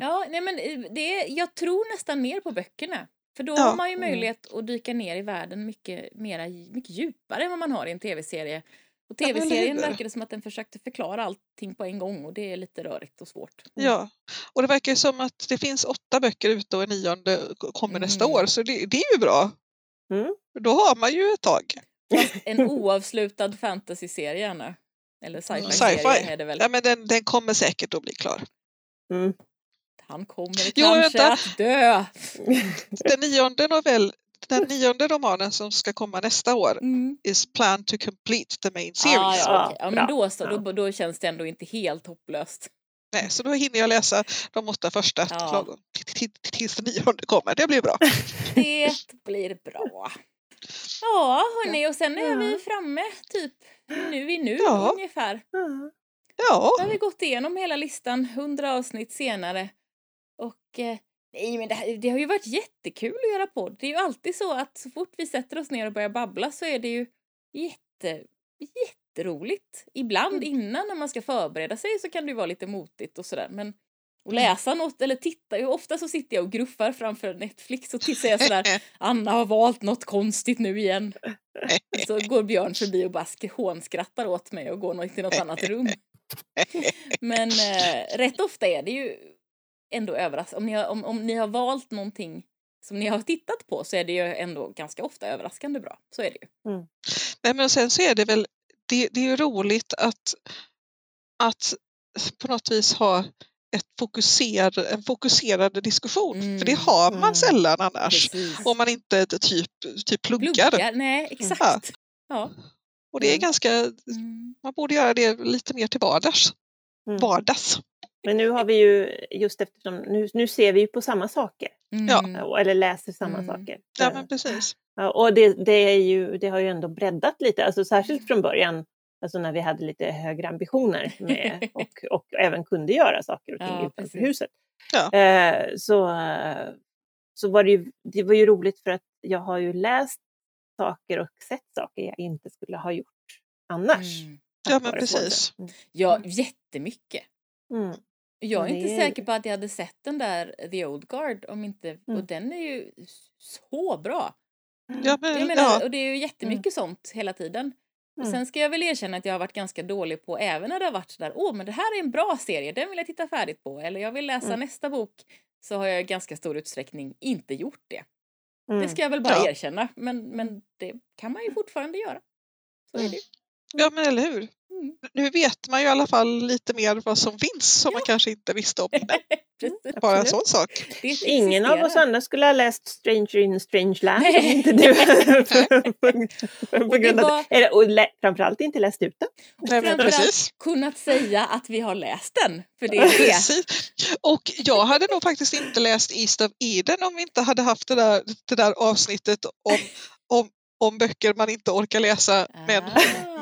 Ja, nej men eh, det är, jag tror nästan mer på böckerna. För då Ja. har man ju Mm. möjlighet att dyka ner i världen mycket, mera, mycket djupare än vad man har i en tv-serie. Och Ja, tv-serien hur? verkar det som att den försökte förklara allting på en gång och det är lite rörigt och svårt. Ja, och det verkar ju som att det finns åtta böcker ute och en nionde kommer nästa Mm. år så det, det är ju bra. Mm. Då har man ju ett tag. En oavslutad fantasy-serie, Anna. Eller sci-fi-serie Sci-fi. är det väl. Ja, men den, den kommer säkert att bli klar. Mm. Han kommer Jo, kanske vänta. att dö. Den nionde, novell, den nionde romanen som ska komma nästa år Mm. is planned to complete the main Ah, series. ja, okej. ja, men då så. Då, då känns det ändå inte helt hopplöst. Nej, så då hinner jag läsa de åtta första Ja. lagom tills den nionde kommer. Det blir bra. Det blir bra. Ja, hörni, och sen är Ja. vi framme typ nu i nu Ja. ungefär. Ja. Då har vi gått igenom hela listan, 100 avsnitt senare. Och eh, nej, men det, här, det har ju varit jättekul att göra podd. Det är ju alltid så att så fort vi sätter oss ner och börjar babbla så är det ju jätte, jätteroligt. Ibland innan när man ska förbereda sig så kan det ju vara lite motigt och sådär. Men att läsa något eller titta, ju ofta så sitter jag och gruffar framför Netflix och säger sådär Anna har valt något konstigt nu igen. Så går Björn förbi och bara sk- hånskrattar åt mig och går till något annat rum. Men eh, rätt ofta är det ju ändå överraskande. Om, ni har- om, om ni har valt någonting som ni har tittat på så är det ju ändå ganska ofta överraskande bra. Så är det ju. Nej, men sen så är det väl, det, det är ju roligt att, att på något vis ha ett fokuser, en fokuserad diskussion. För det Mm, har man mm. sällan annars. Precis. Om man inte typ, typ pluggar. Pluggar, nej exakt. Ja. Och det är Mm. ganska, Mm. man borde göra det lite mer till vardags. Mm. Vardags. Men nu har vi ju, just eftersom, nu, nu ser vi ju på samma saker. Mm. Eller läser samma Mm. saker. Ja men precis. Och det, det, är ju, det har ju ändå breddat lite, alltså särskilt från början, alltså när vi hade lite högre ambitioner med, och, och även kunde göra saker och ting Ja, utanför precis. huset. Ja. Eh, så, så var det ju, det var ju roligt för att jag har ju läst saker och sett saker jag inte skulle ha gjort annars. Mm. Ja men precis. podden. Ja, jättemycket. Mm. Jag är Men inte säker på att jag hade sett den där The Old Guard om inte, och Mm. den är ju så bra. Ja, men, Jag menar, ja. och det är ju jättemycket sånt hela tiden. Och Mm. sen ska jag väl erkänna att jag har varit ganska dålig på, även när det har varit sådär, åh men det här är en bra serie, den vill jag titta färdigt på, eller jag vill läsa Mm. nästa bok, så har jag i ganska stor utsträckning inte gjort det. Mm. Det ska jag väl bara Ja. erkänna, men, men det kan man ju fortfarande göra. Så är Mm. det ju. ja men eller hur. Mm. Nu vet man ju i alla fall lite mer vad som finns som man kanske inte visste om innan. Precis. Bara en sån sak. Ingen av oss andra skulle ha läst Stranger in Strange Land om inte du på, grund av, eller, och lä, framförallt inte läst ut den. Nej, men precis. kunnat säga att vi har läst den, för det är det. Och jag hade nog faktiskt inte läst East of Eden om vi inte hade haft det där, det där avsnittet om, om, om böcker man inte orkar läsa men,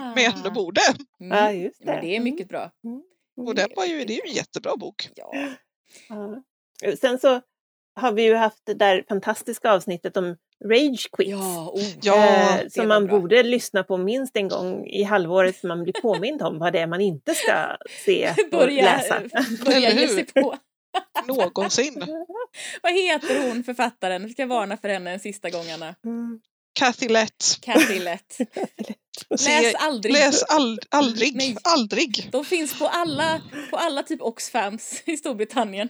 Ah. men borde. Mm. Ja, just det. Men det är mycket bra. Och den var ju, det är ju en jättebra bok. Ja. Ja. Sen så har vi ju haft det där fantastiska avsnittet om Rage Quit. Ja, oh, Ja, eh, som man bra. borde lyssna på minst en gång i halvåret så man blir påmind om vad det är man inte ska se och börja, läsa. börja ge sig på. Någonsin. Vad heter hon författaren? Vi ska varna för henne en sista gång Anna. Mm. Kathy Lett. Cathy Lett. Läs aldrig. Läs ald aldrig. Nej. Aldrig. De finns på alla, på alla typ Oxfams i Storbritannien.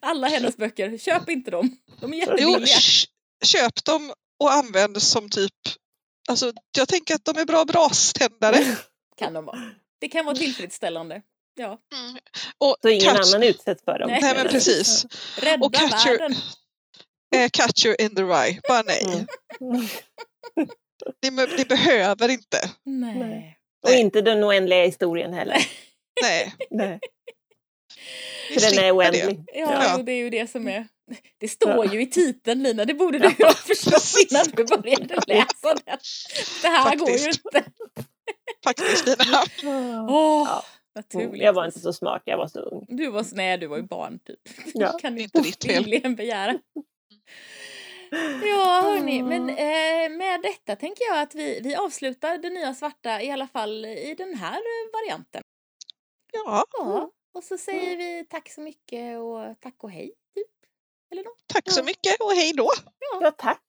Alla hennes böcker. Köp inte dem. De är jättebilliga. köp dem och använd som typ Alltså, jag tänker att de är bra braständare. Kan de vara. Det kan vara tillfredsställande. Ja. Och Så ingen catch, annan utsätts för dem. Nej. Nej men precis. Rädda Och Catcher- världen. Eh, catch you in the rye. Bara nej. Mm. Ni, be- ni behöver inte. Nej. Och inte den oändliga historien heller. Nej. Nej, för den är slipper det. oändlig. Ja, Ja. det är ju det som är... Det står Ja. ju i titeln Lina, det borde du ju ha förstått innan du började läsa den. Det här går ju Faktiskt. inte. Faktiskt Lina. Åh, Ja. naturligt. Jag var inte så smart, jag var så ung. Du var, nej, du var ju barn typ. Ja. kan Inte ditt fel. rimligen begära. Ja, hörni, men eh, med detta tänker jag att vi, vi avslutar det nya svarta i alla fall i den här eh, varianten. Ja, Ja, och så säger vi tack så mycket och tack och hej, typ. Eller något. tack så Ja. mycket och hej då. Ja, tack.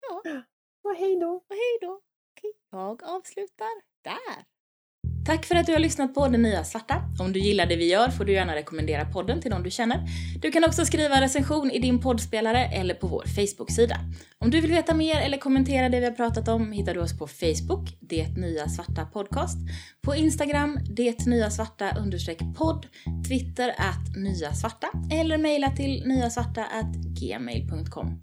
Ja. Och hej då. Och hej då. Okej, jag avslutar där. Tack för att du har lyssnat på Det Nya Svarta. Om du gillar det vi gör får du gärna rekommendera podden till någon du känner. Du kan också skriva en recension i din poddspelare eller på vår Facebook-sida. Om du vill veta mer eller kommentera det vi har pratat om hittar du oss på Facebook, Det Nya Svarta Podcast, på Instagram, Det Nya Svarta understreck podd, Twitter att Nya Svarta eller mejla till nyasvarta gmail.com.